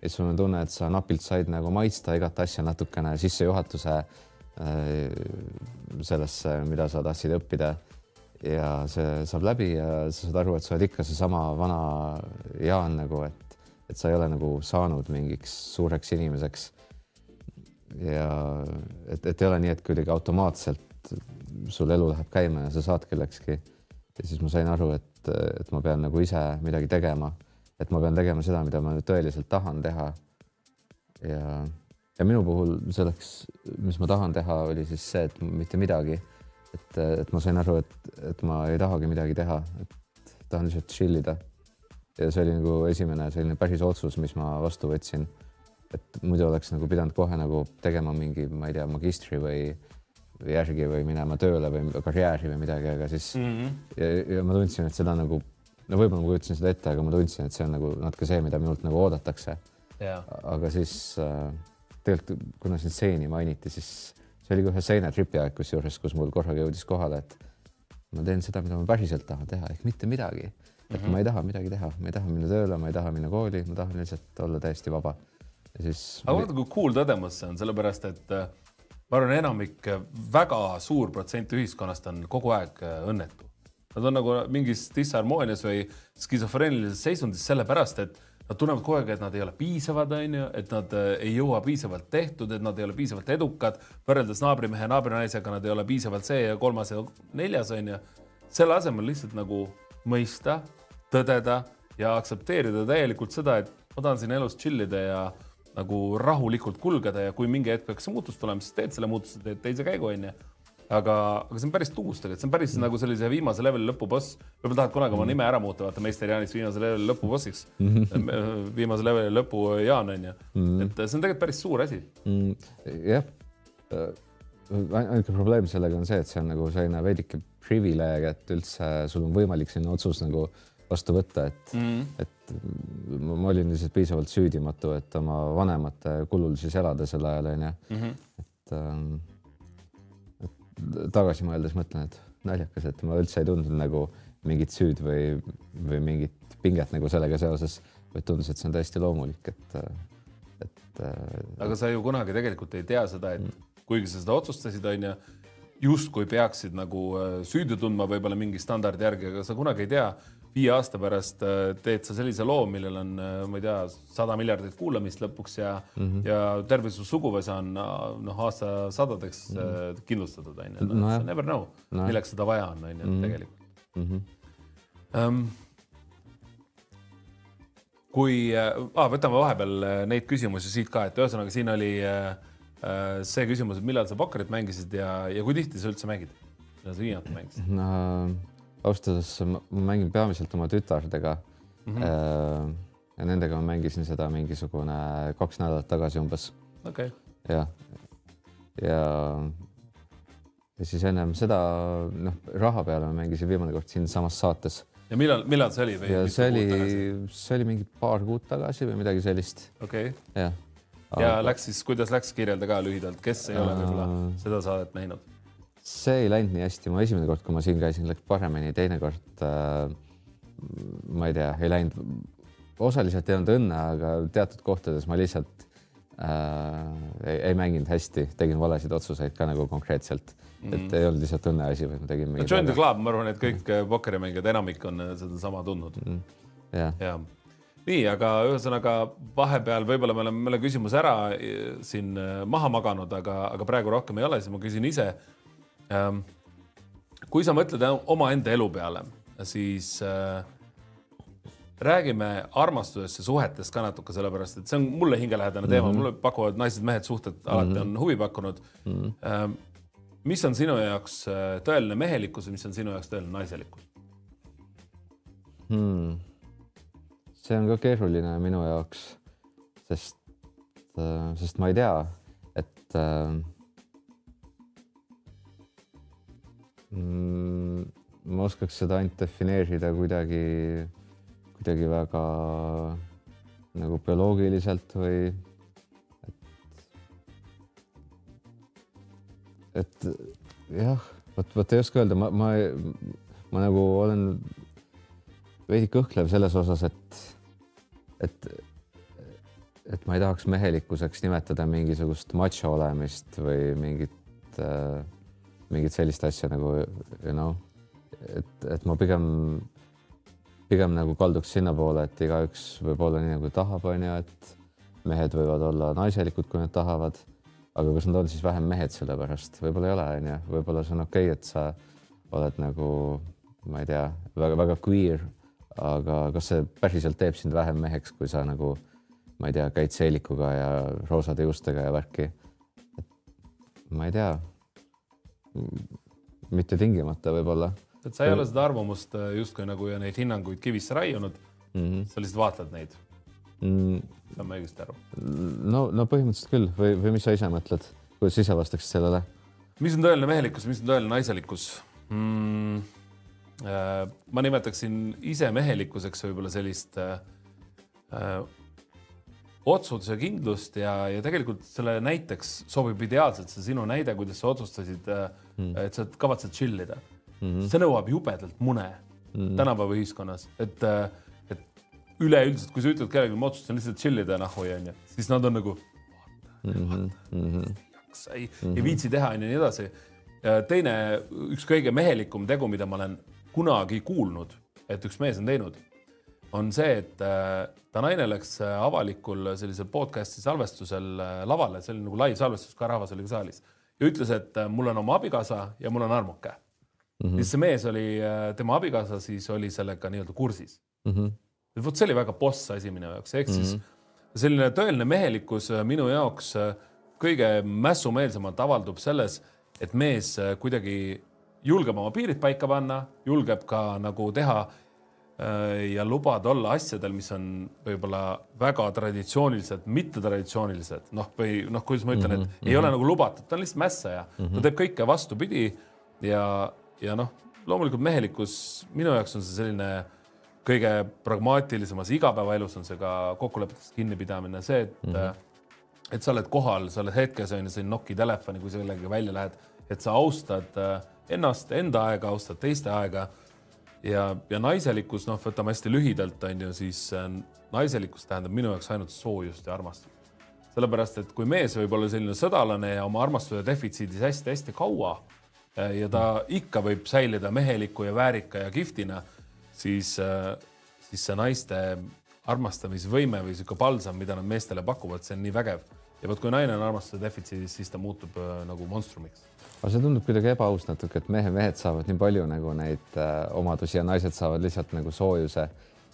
siis sul on tunne, et sa napilt said nagu maitsta igat asja natukene sissejuhatuse äh, sellesse, mida sa tahtsid õppida ja see saab läbi ja sa saad aru, et sa oled ikka seesama vana Jaan nagu, et, et sa ei ole nagu saanud mingiks suureks inimeseks. ja et, et ei ole nii, et kuidagi automaatselt sul elu läheb käima ja sa saad kellekski. Ja siis ma sain aru, et, et ma pean nagu ise midagi tegema, et ma pean tegema seda, mida ma tõeliselt tahan teha. ja, ja minu puhul selleks, mis ma tahan teha, oli siis see, et mitte midagi et, et ma sain aru, et, et ma ei tahagi midagi teha, et tahan lihtsalt chill ida. ja see oli nagu esimene selline päris otsus, mis ma vastu võtsin. et muidu oleks nagu pidanud kohe nagu tegema mingi, ma ei tea, magistri või, või järgi või minema tööle või karjääri või midagi, aga siis mm -hmm. ja, ja ma tundsin, et seda nagu no võib-olla ma kujutasin seda ette, aga ma tundsin, et see on nagu natuke see, mida minult nagu oodatakse. aga siis äh, tegelikult, kuna siin stseeni mainiti, siis see oli ka ühe seinetripi aeg, kusjuures, kus mul korraga jõudis kohale, et ma teen seda, mida ma päriselt tahan teha, ehk mitte midagi. et mm -hmm. ma ei taha midagi teha, ma ei taha minna tööle, ma ei taha minna kooli, ma tahan lihtsalt olla täiesti vaba. ja siis. aga vaata, kui cool tõdemus see on, sellepärast et äh, ma arvan, enamik, väga suur protsent ühiskonnast on kogu aeg äh, õnnetu. Nad on nagu mingis disharmoonias või skisofreenilises seisundis sellepärast, et Nad tunnevad kogu aeg, et nad ei ole piisavad, on ju, et nad äh, ei jõua piisavalt tehtud, et nad ei ole piisavalt edukad. võrreldes naabrimehe, naabrinaisega nad ei ole piisavalt see ja kolmas ja neljas, on ju. selle asemel lihtsalt nagu mõista, tõdeda ja aktsepteerida täielikult seda, et ma tahan siin elus chill ida ja nagu rahulikult kulgeda ja kui mingi hetk peaks muutus tulema, siis teed selle muutuse, teed teise käigu, on ju aga, aga see on päris tuus tegelikult, see on päris mm. nagu sellise viimase leveli lõpuboss. võib-olla tahad kunagi oma mm. nime ära muuta, vaata meister Jaanist viimase leveli lõpubossiks mm. -hmm. viimase leveli lõpu Jaan on ju mm., et see on tegelikult päris suur asi mm.. jah, ainuke probleem sellega on see, et see on nagu selline veidike privileeg, et üldse sul on võimalik selline otsus nagu vastu võtta, et mm, -hmm. Et ma, olin lihtsalt piisavalt süüdimatu, et oma vanemate kulul siis elada sel ajal onju mm. -hmm. et, ähm, tagasi mõeldes mõtlen, et naljakas, et ma üldse ei tundnud nagu mingit süüd või, või mingit pinget nagu sellega seoses, vaid tundus, et see on täiesti loomulik, et, et. Äh, aga sa ju kunagi tegelikult ei tea seda, et kuigi sa seda otsustasid, onju, justkui peaksid nagu äh, süüdi tundma võib-olla mingi standardi järgi, aga sa kunagi ei tea viie aasta pärast äh, teed sa sellise loo, millel on, äh, ma ei tea, sada miljardit kuulamist lõpuks ja mm, -hmm. ja terve su suguvõsa on noh, aastasadadeks mm -hmm. kindlustatud, onju. No, no, never know no., milleks seda vaja on, onju, Mhm. tegelikult mm. -hmm. Um, kui ah,, võtame vahepeal neid küsimusi siit ka, et ühesõnaga siin oli äh, see küsimus, et millal sa pokkerit mängisid ja, ja kui tihti sa üldse mängid? millal sa viimati mängisid no,? Ausalt öeldes ma mängin peamiselt oma tütardega mm. -hmm. ja nendega ma mängisin seda mingisugune kaks nädalat tagasi umbes. okei okay.. jah, ja, ja siis ennem seda noh, raha peale ma mängisin viimane kord siinsamas saates. ja millal, millal see oli? ja see oli, see oli mingi paar kuud tagasi või midagi sellist. okei okay.. jah. ja läks siis, kuidas läks, kirjelda ka lühidalt, kes ei ole võib-olla seda saadet näinud see ei läinud nii hästi, mu esimene kord, kui ma siin käisin, läks paremini, teine kord äh, ma ei tea, ei läinud, osaliselt ei olnud õnne, aga teatud kohtades ma lihtsalt äh, ei, ei mänginud hästi, tegin valesid otsuseid ka nagu konkreetselt mm, -hmm. et ei olnud lihtsalt õnneasi, vaid ma tegin. Join the club, ma arvan, et kõik mm -hmm. pokkerimängijad, enamik on sedasama tundnud mm. -hmm. ja, ja nii, aga ühesõnaga vahepeal võib-olla me oleme mõne küsimuse ära äh, siin äh, maha maganud, aga, aga praegu rohkem ei ole, siis ma küsin ise kui sa mõtled omaenda elu peale, siis äh, räägime armastusest ja suhetest ka natuke, sellepärast et see on mulle hingelähedane teema mm, -hmm. mulle pakuvad naised-mehed suhted alati mm -hmm. on huvi pakkunud mm. -hmm. mis on sinu jaoks äh, tõeline mehelikkus ja mis on sinu jaoks tõeline naiselikkus hmm.? see on ka keeruline minu jaoks, sest, äh, sest ma ei tea, et äh, mm,? ma oskaks seda ainult defineerida kuidagi, kuidagi väga nagu bioloogiliselt või et, et jah, vot, vot ei oska öelda, ma, ma, ma nagu olen veidi kõhklev selles osas, et, et, et ma ei tahaks mehelikkuseks nimetada mingisugust macho olemist või mingit äh, mingit sellist asja nagu you know, et, et ma pigem, pigem nagu kalduks sinnapoole, et igaüks võib olla nii nagu tahab, onju, et mehed võivad olla naiselikud, kui nad tahavad. aga kas nad on siis vähem mehed selle pärast, võib-olla ei ole, onju, võib-olla see on okei okay,, et sa oled nagu, ma ei tea väga,, väga-väga queer, aga kas see päriselt teeb sind vähem meheks, kui sa nagu, ma ei tea, käid seelikuga ja roosade juustega ja värki. ma ei tea mitte tingimata võib-olla. et sa ei ole seda arvamust äh, justkui nagu ja neid hinnanguid kivisse raiunud mm. -hmm. sa lihtsalt vaatad neid mm.. saan ma õigesti aru? no, no põhimõtteliselt küll või, või mis sa ise mõtled, kuidas sa ise vastaksid sellele? mis on tõeline mehelikkus, mis on tõeline naiselikkus mm.? Äh, ma nimetaksin ise mehelikkuseks võib-olla sellist äh, äh otsusekindlust ja, ja tegelikult selle näiteks sobib ideaalselt see sinu näide, kuidas sa otsustasid mm., et sa kavatsed chill ida mm. -hmm. see nõuab jubedalt mune mm tänapäeva ühiskonnas, et, et üleüldiselt, kui sa ütled kellelegi, ma otsustasin lihtsalt chill ida nahhu ja onju, siis nad on nagu mm. -hmm. Mm -hmm. jaksa, ei mm, -hmm. ei viitsi teha onju ja nii edasi. teine, üks kõige mehelikum tegu, mida ma olen kunagi kuulnud, et üks mees on teinud on see, et äh, ta naine läks äh, avalikul sellisel podcast'i salvestusel äh, lavale, see oli nagu live salvestus, ka rahvas oli ka saalis ja ütles, et mul on oma abikaasa ja mul on armuke mm. -hmm. siis see mees oli, tema abikaasa siis oli sellega nii-öelda kursis mm. -hmm. vot see oli väga boss asi minu jaoks, ehk mm -hmm. siis selline tõeline mehelikkus minu jaoks kõige mässumeelsemalt avaldub selles, et mees kuidagi julgeb oma piirid paika panna, julgeb ka nagu teha äh, ja lubad olla asjadel, mis on võib-olla väga traditsiooniliselt, mittetraditsioonilised, noh, või noh, kuidas ma ütlen, et mm -hmm. ei ole nagu lubatud, ta on lihtsalt mässaja mm, -hmm. ta teeb kõike vastupidi ja, ja noh, loomulikult mehelikkus minu jaoks on see selline kõige pragmaatilisemas igapäevaelus on see ka kokkulepetest kinnipidamine, see, et mm, -hmm. et sa oled kohal, sa oled hetkes on ju, sa ei noki telefoni, kui sa kellegagi välja lähed, et sa austad äh, ennast, enda aega, austad teiste aega ja, ja naiselikkus, noh, võtame hästi lühidalt, on ju, siis äh, naiselikkus tähendab minu jaoks ainult soojust ja armastust. sellepärast, et kui mees võib olla selline sõdalane ja oma armastuse defitsiidis hästi-hästi kaua äh, ja ta ikka võib säilida meheliku ja väärika ja kihvtina, siis, äh, siis see naiste armastamisvõime või sihuke palsam, mida nad meestele pakuvad, see on nii vägev. Ja vot kui naine on armastuse defitsiidis, siis ta muutub nagu monstrumiks aga see tundub kuidagi ebaaus natuke, et mehe, mehed saavad nii palju nagu neid äh, omadusi ja naised saavad lihtsalt nagu soojuse.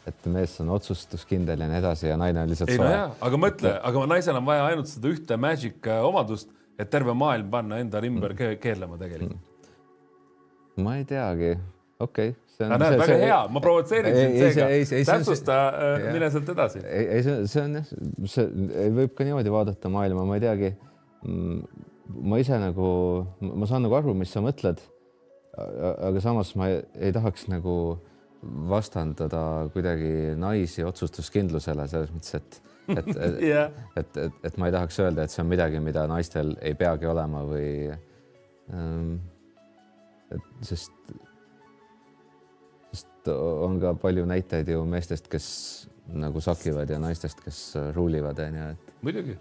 et mees on otsustuskindel ja nii edasi ja naine on lihtsalt ei, soe no. aga mõtle, aga naisel on vaja ainult seda ühte magic äh, omadust, et terve maailm panna enda ümber mm. keerlema tegelikult mm.. ma ei teagi, okei okay see on. näed, väga see, hea, ma provotseerin sind seega. täpsusta, äh, mine sealt edasi. ei, ei, see, see on jah, see võib ka niimoodi vaadata maailma, ma ei teagi mm, ma ise nagu, ma saan nagu aru, mis sa mõtled. aga samas ma ei, ei tahaks nagu vastandada kuidagi naisi otsustuskindlusele selles mõttes, et, et et yeah. et, et, et ma ei tahaks öelda, et see on midagi, mida naistel ei peagi olema või ähm,. sest, sest on ka palju näiteid ju meestest, kes nagu sakivad ja naistest, kes ruulivad, onju, et. muidugi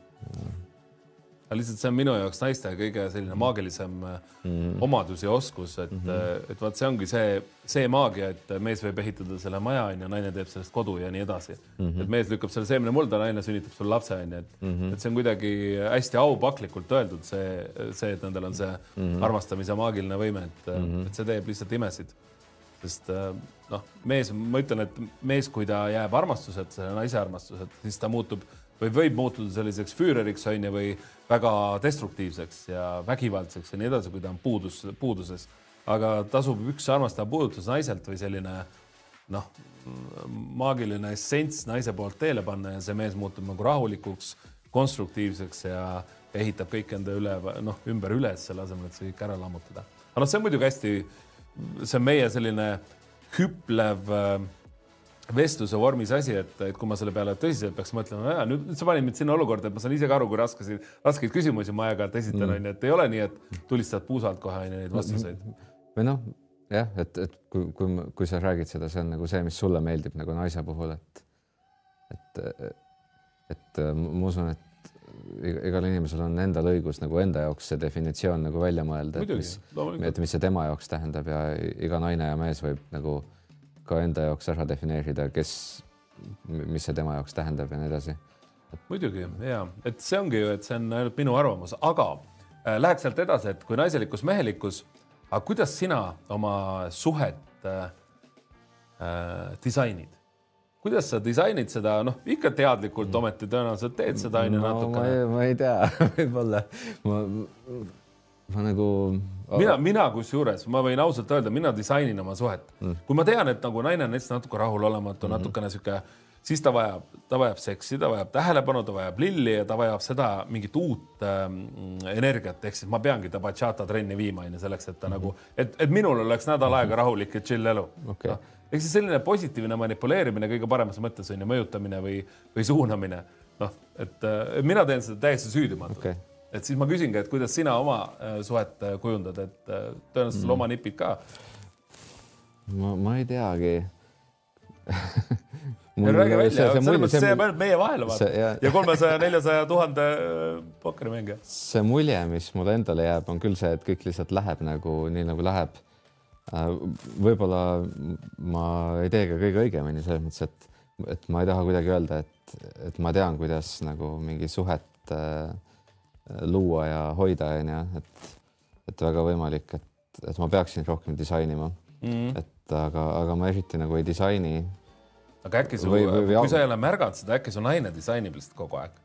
aga lihtsalt see on minu jaoks naiste kõige selline maagilisem mm omadus ja oskus, et mm, -hmm. et vaat see ongi see, see maagia, et mees võib ehitada selle maja onju, naine teeb sellest kodu ja nii edasi mm. -hmm. et mees lükkab selle seemne mulda, naine sünnitab sulle lapse onju, et mm, -hmm. et see on kuidagi hästi aupaklikult öeldud, see, see, et nendel on see mm -hmm. armastamise maagiline võime, et mm, -hmm. et see teeb lihtsalt imesid. Sest noh, mees, ma ütlen, et mees, kui ta jääb armastuseta, naise armastuseta, siis ta muutub või võib muutuda selliseks füüreriks onju või väga destruktiivseks ja vägivaldseks ja nii edasi, kui ta on puudus, puuduses. aga tasub üks armastav puudutus naiselt või selline noh, maagiline essents naise poolt teele panna ja see mees muutub nagu rahulikuks, konstruktiivseks ja ehitab kõik enda üle, noh, ümber üles, selle asemel, et see kõik ära lammutada. aga noh, see on muidugi hästi, see on meie selline hüplev äh, vestluse vormis asi, et, et kui ma selle peale tõsiselt peaks mõtlema, nüüd, nüüd sa panid mind sinna olukorda, et ma saan ise ka aru, kui raskesid, raskeid küsimusi ma aeg-ajalt esitan, mm. onju, et ei ole nii, et tulistad puusalt kohe onju neid vastuseid. või noh, jah, et, et kui, kui, kui sa räägid seda, see on nagu see, mis sulle meeldib nagu naise puhul, et, et, et ma usun, et igal inimesel on endal õigus nagu enda jaoks see definitsioon nagu välja mõelda, et mis, et mis see tema jaoks tähendab ja iga naine ja mees võib nagu ka enda jaoks ära defineerida, kes, mis see tema jaoks tähendab ja nii edasi. muidugi ja, et see ongi ju, et see on ainult minu arvamus, aga äh, läheks sealt edasi, et kui naiselikkus, mehelikkus, aga kuidas sina oma suhet äh, äh, disainid? Kuidas sa disainid seda, noh, ikka teadlikult mm. ometi tõenäoliselt teed seda onju no, natukene. ma ei tea võib-olla ma ma nagu. mina, mina kusjuures, ma võin ausalt öelda, mina disainin oma suhet mm.. kui ma tean, et nagu naine on näiteks natuke rahulolematu mm, -hmm. natukene sihuke, siis ta vajab, ta vajab seksi, ta vajab tähelepanu, ta vajab lilli ja ta vajab seda mingit uut ähm, energiat, ehk siis ma peangi ta bachata trenni viima, onju, selleks, et ta mm -hmm. nagu, et, et minul oleks nädal aega rahulik ja chill elu okay. no, ehk siis selline positiivne manipuleerimine kõige paremas mõttes on ju mõjutamine või, või suunamine. noh, et äh, mina teen seda täiesti süüdimatult okay et siis ma küsingi, et kuidas sina oma äh, suhet äh, kujundad, et äh, tõenäoliselt sul mm. oma nipid ka. ma, ma ei teagi räägi välja, selles mõttes see jääb ainult meie vahele vaata ja, ja kolmesaja, neljasaja tuhande pokkerimängija. see mulje, mis mulle endale jääb, on küll see, et kõik lihtsalt läheb nagu nii nagu läheb. võib-olla ma ei tee ka kõige õigemini selles mõttes, et, et ma ei taha kuidagi öelda, et, et ma tean, kuidas nagu mingi suhet äh, luua ja hoida, onju, et, et väga võimalik, et, et ma peaksin rohkem disainima mm. -hmm. et aga, aga ma eriti nagu ei disaini. Aga äkki su, kui sa ei ole märganud seda, äkki su naine disainib lihtsalt kogu aeg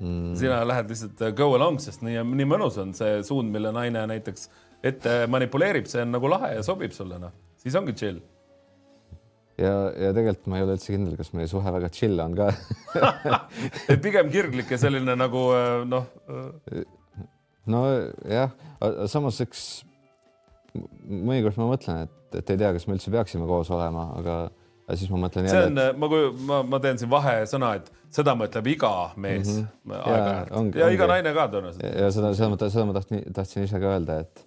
mm.? sina lähed lihtsalt uh, go along, sest nii, nii mõnus on see suund, mille naine näiteks ette manipuleerib, see on nagu lahe ja sobib sulle, noh, siis ongi chill ja, ja tegelikult ma ei ole üldse kindel, kas meie suhe väga chill on ka et pigem kirglik ja selline nagu äh, noh. nojah, samas eks mõnikord ma mõtlen, et, et ei tea, kas me üldse peaksime koos olema, aga, aga siis ma mõtlen jälle. see on et..., ma, ma, ma teen siin vahesõna, et seda mõtleb iga mees mm -hmm. aeg-ajalt ja, ongi, ja ongi. iga naine ka tõenäoliselt. ja seda, seda ma, seda ma tahtsin, tahtsin ise ka öelda, et,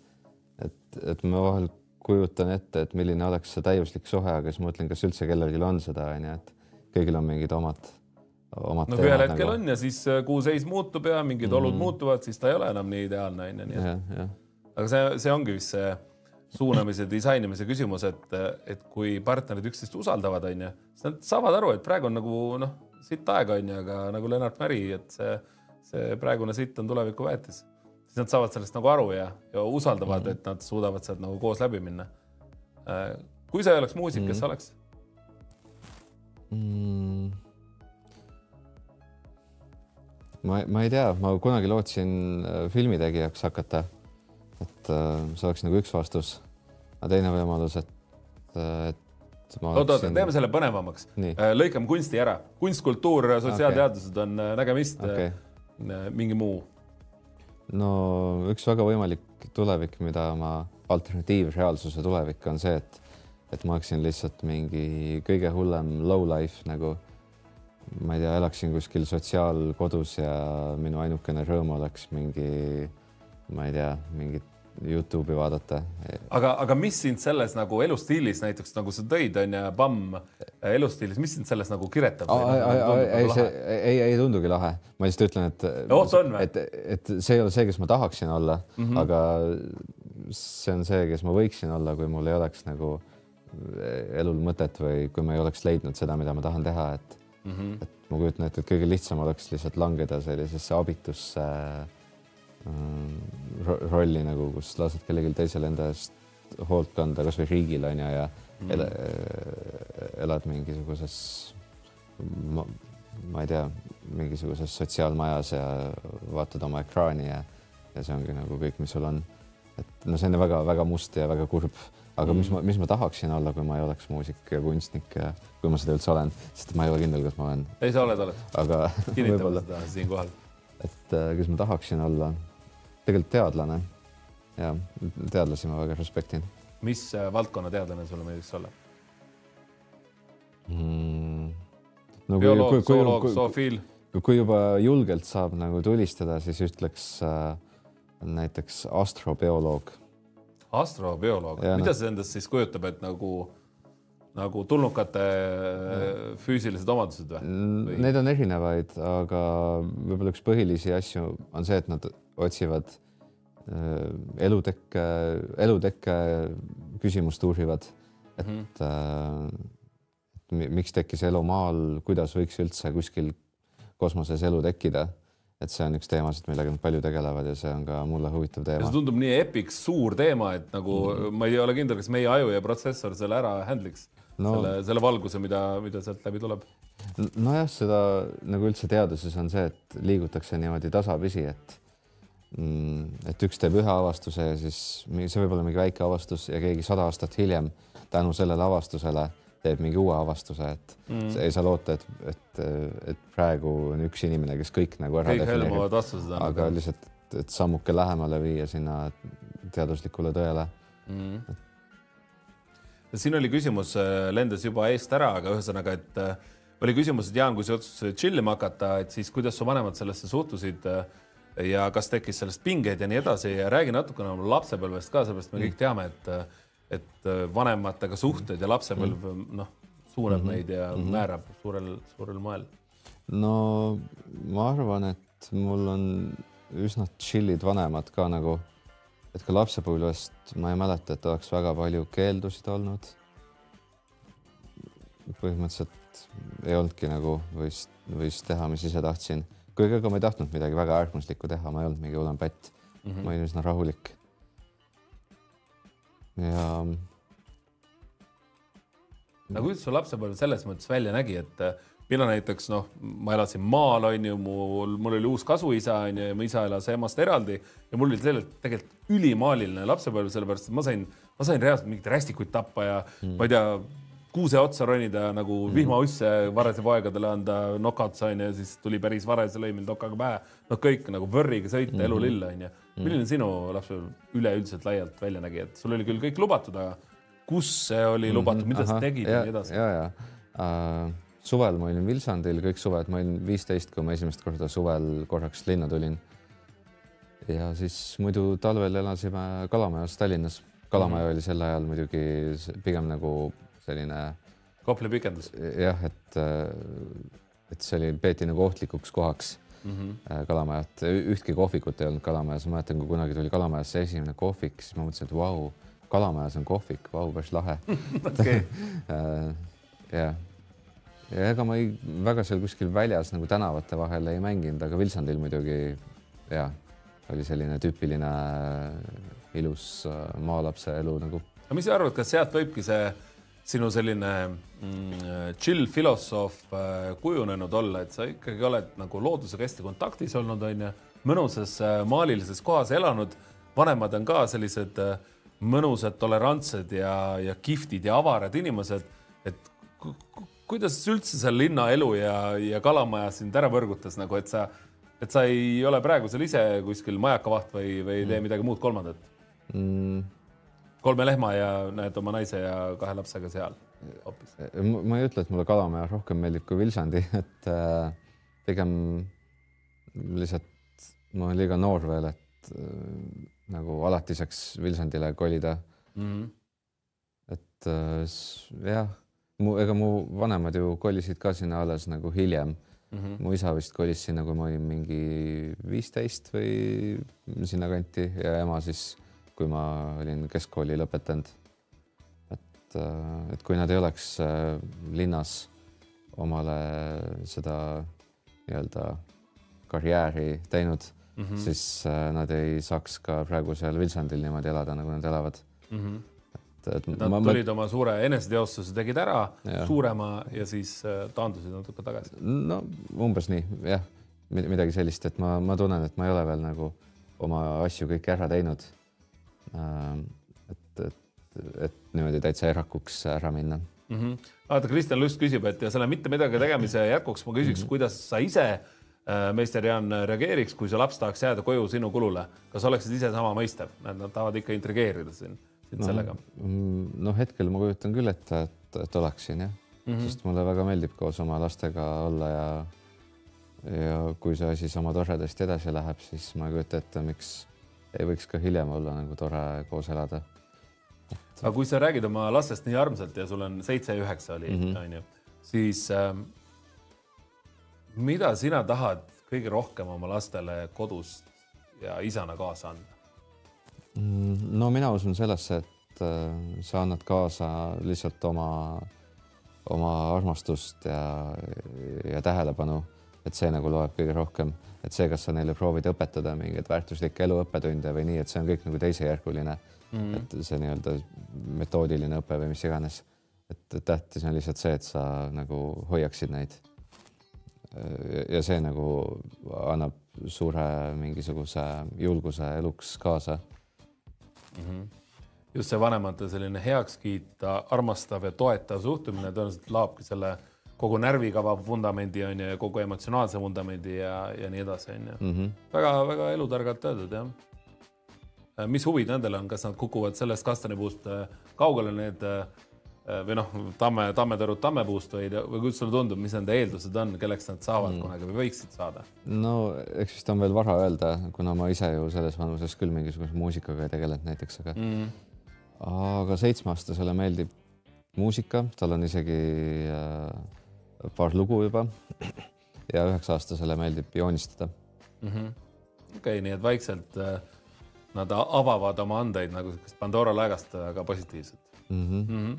et, et ma vahel kujutan ette, et milline oleks see täiuslik suhe, aga siis mõtlen, kas üldse kellelgi on seda, onju, et kõigil on mingid omad, omad. no kui ühel hetkel nagu... on ja siis äh, kuhu seis muutub ja mingid mm -hmm. olud muutuvad, siis ta ei ole enam nii ideaalne, onju, nii et. aga see, see ongi vist see suunamise, disainimise küsimus, et, et kui partnerid üksteist usaldavad, onju, siis nad saavad aru, et praegu on nagu noh, sitt aeg onju, aga nagu Lennart Märi, et see, see praegune sitt on tuleviku väetis. siis nad saavad sellest nagu aru ja, ja usaldavad mm, -hmm. et nad suudavad sealt nagu koos läbi minna. Äh, kui sa ei oleks muusik mm, -hmm. kes sa oleks mm.? ma, ma ei tea, ma kunagi lootsin äh, filmitegijaks hakata et äh, see oleks nagu üks vastus. aga teine võimalus, et, äh, et ma oota, oota, teeme selle põnevamaks. Äh, lõikame kunsti ära, kunst, kultuur, sotsiaalteadused okay. on nägemist okay., mingi muu. no üks väga võimalik tulevik, mida ma, alternatiivreaalsuse tulevik on see, et, et ma oleksin lihtsalt mingi kõige hullem low life nagu ma ei tea, elaksin kuskil sotsiaalkodus ja minu ainukene rõõm oleks mingi ma ei tea, mingit Youtube'i vaadata. aga, aga mis sind selles nagu elustiilis näiteks nagu sa tõid, on ju, Pamm elustiilis, mis sind selles nagu kiretab? Nagu ei, see ei, ei tundugi lahe, ma lihtsalt ütlen, et oh,, et, et see ei ole see, kes ma tahaksin olla mm, -hmm. aga see on see, kes ma võiksin olla, kui mul ei oleks nagu elul mõtet või kui ma ei oleks leidnud seda, mida ma tahan teha, et mm, -hmm. et ma kujutan ette, et kõige lihtsam oleks lihtsalt langeda sellisesse abitusse äh, Äh, rolli nagu, kus lased kellelgi teisel enda eest hoolt kanda, kasvõi riigil on ju ja mm. ele, elad mingisuguses, ma, ma ei tea, mingisuguses sotsiaalmajas ja vaatad oma ekraani ja, ja see ongi nagu kõik, mis sul on. et no see on väga-väga must ja väga kurb, aga mm. mis ma, mis ma tahaksin olla, kui ma ei oleks muusik ja kunstnik ja kui ma seda üldse olen, sest ma ei ole kindel, kas ma olen. ei, sa oled, oled. aga kinnitame seda siinkohal. et äh, kes ma tahaksin olla tegelikult teadlane ja teadlasi ma väga respektin. mis äh, valdkonna teadlane sulle meeldiks olla mm,? No, bioloog, zooloog, zoofiil? kui juba julgelt saab nagu tulistada, siis ütleks äh, näiteks astrobioloog. astrobioloog, mida see endast siis kujutab, et nagu nagu tulnukate mm. füüsilised omadused või? Neid on erinevaid, aga võib-olla üks põhilisi asju on see, et nad otsivad äh, elutekke, elutekke küsimust uurivad, et mm -hmm. et miks tekkis elu maal, kuidas võiks üldse kuskil kosmoses elu tekkida et see on üks teemasid, millega nad palju tegelevad ja see on ka mulle huvitav teema. see tundub nii epic suur teema, et nagu mm -hmm. ma ei ole kindel, kas meie aju ja protsessor selle ära handle'iks no, selle, selle valguse, mida, mida sealt läbi tuleb. nojah, seda nagu üldse teaduses on see, et liigutakse niimoodi tasapisi, et et üks teeb ühe avastuse ja siis see võib olla mingi väike avastus ja keegi sada aastat hiljem tänu sellele avastusele teeb mingi uue avastuse, et mm. ei saa loota, et, et, et praegu on üks inimene, kes kõik nagu ära defineerib, aga lihtsalt, et sammuke lähemale viia sinna teaduslikule tõele. Mm.. siin oli küsimus, äh, lendas juba eest ära, aga ühesõnaga, et äh, oli küsimus, et Jaan, kui sa otsustasid tšillima hakata, et siis kuidas su vanemad sellesse suhtusid äh, ja kas tekkis sellest pingeid ja nii edasi ja räägi natukene oma lapsepõlvest ka, sellepärast me kõik mm. teame, et, et vanematega suhted ja lapsepõlv mm. noh, suunab mm -hmm. meid ja mm -hmm. määrab suurel, suurel moel. no ma arvan, et mul on üsna chill'id vanemad ka nagu, et ka lapsepõlvest ma ei mäleta, et oleks väga palju keeldusid olnud. põhimõtteliselt ei olnudki nagu võis, võis teha, mis ise tahtsin kuigi ega ma ei tahtnud midagi väga äärmuslikku teha, ma ei olnud mingi hullem pätt mm. -hmm. ma olin üsna rahulik. ja. no kuidas su lapsepõlv selles mõttes välja nägi, et äh, mina näiteks noh, ma elasin maal, on ju, mul, mul oli uus kasuisa, on ju, ja mu isa elas emast eraldi ja mul oli tegelikult, tegelikult ülimaaliline lapsepõlv, sellepärast et ma sain, ma sain reaalselt mingeid rästikuid tappa ja mm. ma ei tea kuuse otsa ronida nagu vihmausse varese poegadele anda knockouts onju ja siis tuli päris varese lõi mind nokaga pähe. noh, kõik nagu võrriga sõita elu lill onju. milline sinu lapsepõlv üleüldiselt laialt välja nägi, et sul oli küll kõik lubatud, aga kus see oli lubatud, mida sa tegid ja nii edasi? ja, ja uh, suvel ma olin Vilsandil kõik suved, ma olin viisteist, kui ma esimest korda suvel korraks linna tulin. ja siis muidu talvel elasime Kalamajas Tallinnas. Kalamaja mm -hmm. oli sel ajal muidugi pigem nagu selline. Kopli pikendus. jah, et, et see oli, peeti nagu ohtlikuks kohaks mm -hmm. Kalamajat, ühtki kohvikut ei olnud Kalamajas, ma mäletan, kui kunagi tuli Kalamajasse esimene kohvik, siis ma mõtlesin, et vau wow,, Kalamajas on kohvik, vau, päris lahe jah, ja ega ma ei, väga seal kuskil väljas nagu tänavate vahel ei mänginud, aga Vilsandil muidugi ja oli selline tüüpiline ilus äh, maalapse elu nagu. aga mis sa arvad, kas sealt võibki see sinu selline mm, chill filosoof äh, kujunenud olla, et sa ikkagi oled nagu loodusega hästi kontaktis olnud, onju, mõnusas äh, maalilises kohas elanud, vanemad on ka sellised äh, mõnusad, tolerantsed ja, ja kihvtid ja avarad inimesed, et kuidas üldse see linnaelu ja, ja kalamaja sind ära võrgutas nagu, et sa, et sa ei ole praegu seal ise kuskil majakavaht või, või ei tee mm. midagi muud kolmandat mm.? Kolme lehma ja näed oma naise ja kahe lapsega seal hoopis. ma ei ütle, et mulle Kalamaja rohkem meeldib kui Vilsandi, et äh, pigem lihtsalt ma olen liiga noor veel, et äh, nagu alatiseks Vilsandile kolida mm. -hmm. et äh, jah, mu, ega mu vanemad ju kolisid ka sinna alles nagu hiljem mm. -hmm. mu isa vist kolis sinna, kui ma olin mingi viisteist või sinnakanti ja ema siis kui ma olin keskkooli lõpetanud. et, äh, et kui nad ei oleks äh, linnas omale seda nii-öelda karjääri teinud mm, -hmm. siis äh, nad ei saaks ka praegu seal Vilsandil niimoodi elada, nagu nad elavad mm. -hmm et nad ma, tulid ma... oma suure eneseteostuse, tegid ära ja. suurema ja siis taandusid natuke tagasi. no umbes nii jah, midagi sellist, et ma, ma tunnen, et ma ei ole veel nagu oma asju kõiki ära teinud. Ähm, et, et, et niimoodi täitsa erakuks ära minna mm. -hmm. vaata, Kristjan Lust küsib, et ja selle mitte midagi tegemise jätkuks ma küsiks mm, -hmm. kuidas sa ise äh, meister Jaan reageeriks, kui su laps tahaks jääda koju sinu kulule, kas oleksid ise sama mõistev, nad tahavad ikka intrigeerida sind, sind no, sellega? Mm, no hetkel ma kujutan küll ette, et, et oleksin jah mm, -hmm. sest mulle väga meeldib koos oma lastega olla ja ja kui see asi sama toredasti edasi läheb, siis ma ei kujuta ette, miks võiks ka hiljem olla nagu tore koos elada. aga kui sa räägid oma lastest nii armsalt ja sul on seitse ja üheksa oli mm, -hmm. onju, siis äh, mida sina tahad kõige rohkem oma lastele kodust ja isana kaasa anda? Mm, no mina usun sellesse, et äh, sa annad kaasa lihtsalt oma, oma armastust ja, ja tähelepanu, et see nagu loeb kõige rohkem et see, kas sa neile proovid õpetada mingeid väärtuslikke eluõppetunde või nii, et see on kõik nagu teisejärguline mm. -hmm. et see nii-öelda metoodiline õpe või mis iganes. et tähtis on lihtsalt see, et sa nagu hoiaksid neid. ja see nagu annab suure mingisuguse julguse eluks kaasa mm. -hmm just see vanemate selline heakskiit, armastav ja toetav suhtumine tõenäoliselt laobki selle kogu närvikava vundamendi on ju ja kogu emotsionaalse vundamendi ja, ja nii edasi, on ju. Mhm. väga-väga elutargalt öeldud jah. Äh, mis huvid nendel on, kas nad kukuvad sellest kastanipuust äh, kaugele need äh, või noh, tamme, tammetõrud tammepuust või, või kuidas sulle tundub, mis nende eeldused on, kelleks nad saavad mm. kunagi või võiksid saada? no eks vist on veel vara öelda, kuna ma ise ju selles vanuses küll mingisuguse muusikaga ei tegelenud näiteks, aga mm. aga seitsmeaastasele meeldib muusika, tal on isegi äh, paar lugu juba ja üheksa-aastasele meeldib joonistada mm -hmm.. okei okay,, nii et vaikselt äh, nad avavad oma andeid nagu Pandora laegast väga positiivselt mm. -hmm. Mm -hmm.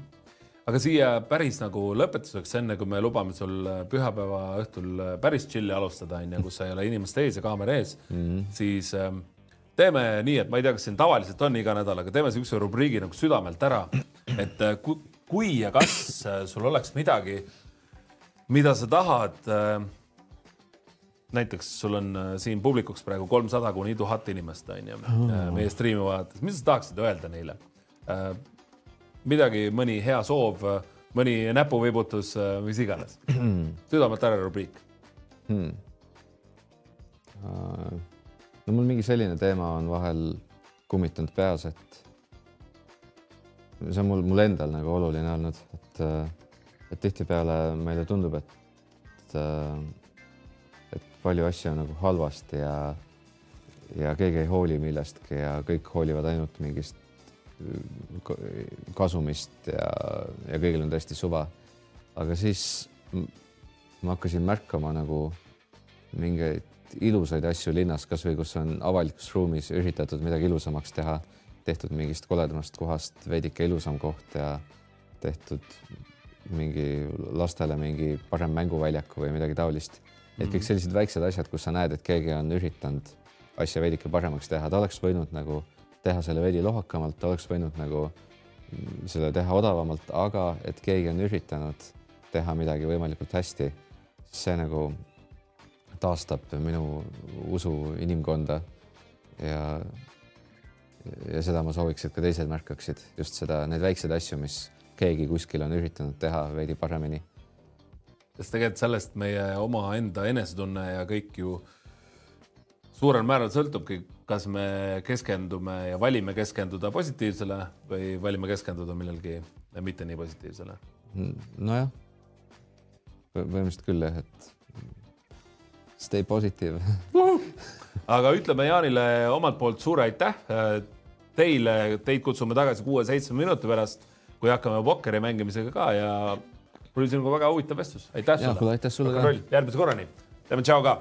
aga siia päris nagu lõpetuseks, enne kui me lubame sul äh, pühapäeva õhtul äh, päris chill'i alustada, onju, kus sa ei ole inimeste ees ja kaamera ees mm, -hmm. siis äh, teeme nii, et ma ei tea, kas siin tavaliselt on iga nädal, aga teeme niisuguse rubriigi nagu südamelt ära, et äh, kui ja kas sul oleks midagi mida sa tahad. Äh, näiteks sul on äh, siin publikuks praegu kolmsada kuni tuhat inimest on ju oh. meie striimi vaadates, mis sa tahaksid öelda neile? midagi, mõni hea soov mõni näpuvibutus, mis iganes. südamelt ära rubriik hmm.. no mul mingi selline teema on vahel kummitanud peas, et see on mul, mul endal nagu oluline olnud, et, et tihtipeale meile tundub, et, et palju asju on nagu halvasti ja, ja keegi ei hooli millestki ja kõik hoolivad ainult mingist kasumist ja, ja kõigil on täiesti suva. aga siis ma hakkasin märkama nagu mingeid ilusaid asju linnas, kasvõi kus on avalikus ruumis üritatud midagi ilusamaks teha, tehtud mingist koledamast kohast veidike ilusam koht ja tehtud mingi lastele mingi parem mänguväljaku või midagi taolist. et kõik mhm. sellised väiksed asjad, kus sa näed, et keegi on üritanud asja veidike paremaks teha, ta oleks võinud nagu teha selle veidi lohakamalt, oleks võinud nagu selle teha odavamalt, aga et keegi on üritanud teha midagi võimalikult hästi, see nagu taastab minu usu inimkonda ja ja seda ma sooviks, et ka teised märkaksid just seda, neid väikseid asju, mis keegi kuskil on üritanud teha veidi paremini. sest tegelikult sellest meie omaenda enesetunne ja kõik ju suurel määral sõltubki kas me keskendume ja valime keskenduda positiivsele või valime keskenduda millelgi mitte nii positiivsele? nojah, põhimõtteliselt küll jah, et stay positive aga ütleme Jaanile omalt poolt suur aitäh. Teile, teid kutsume tagasi kuue-seitsme minuti pärast, kui hakkame pokkeri mängimisega ka ja oli sinuga väga huvitav vestlus, aitäh sulle. aitäh sulle ka. järgmise korrani, teeme tšau ka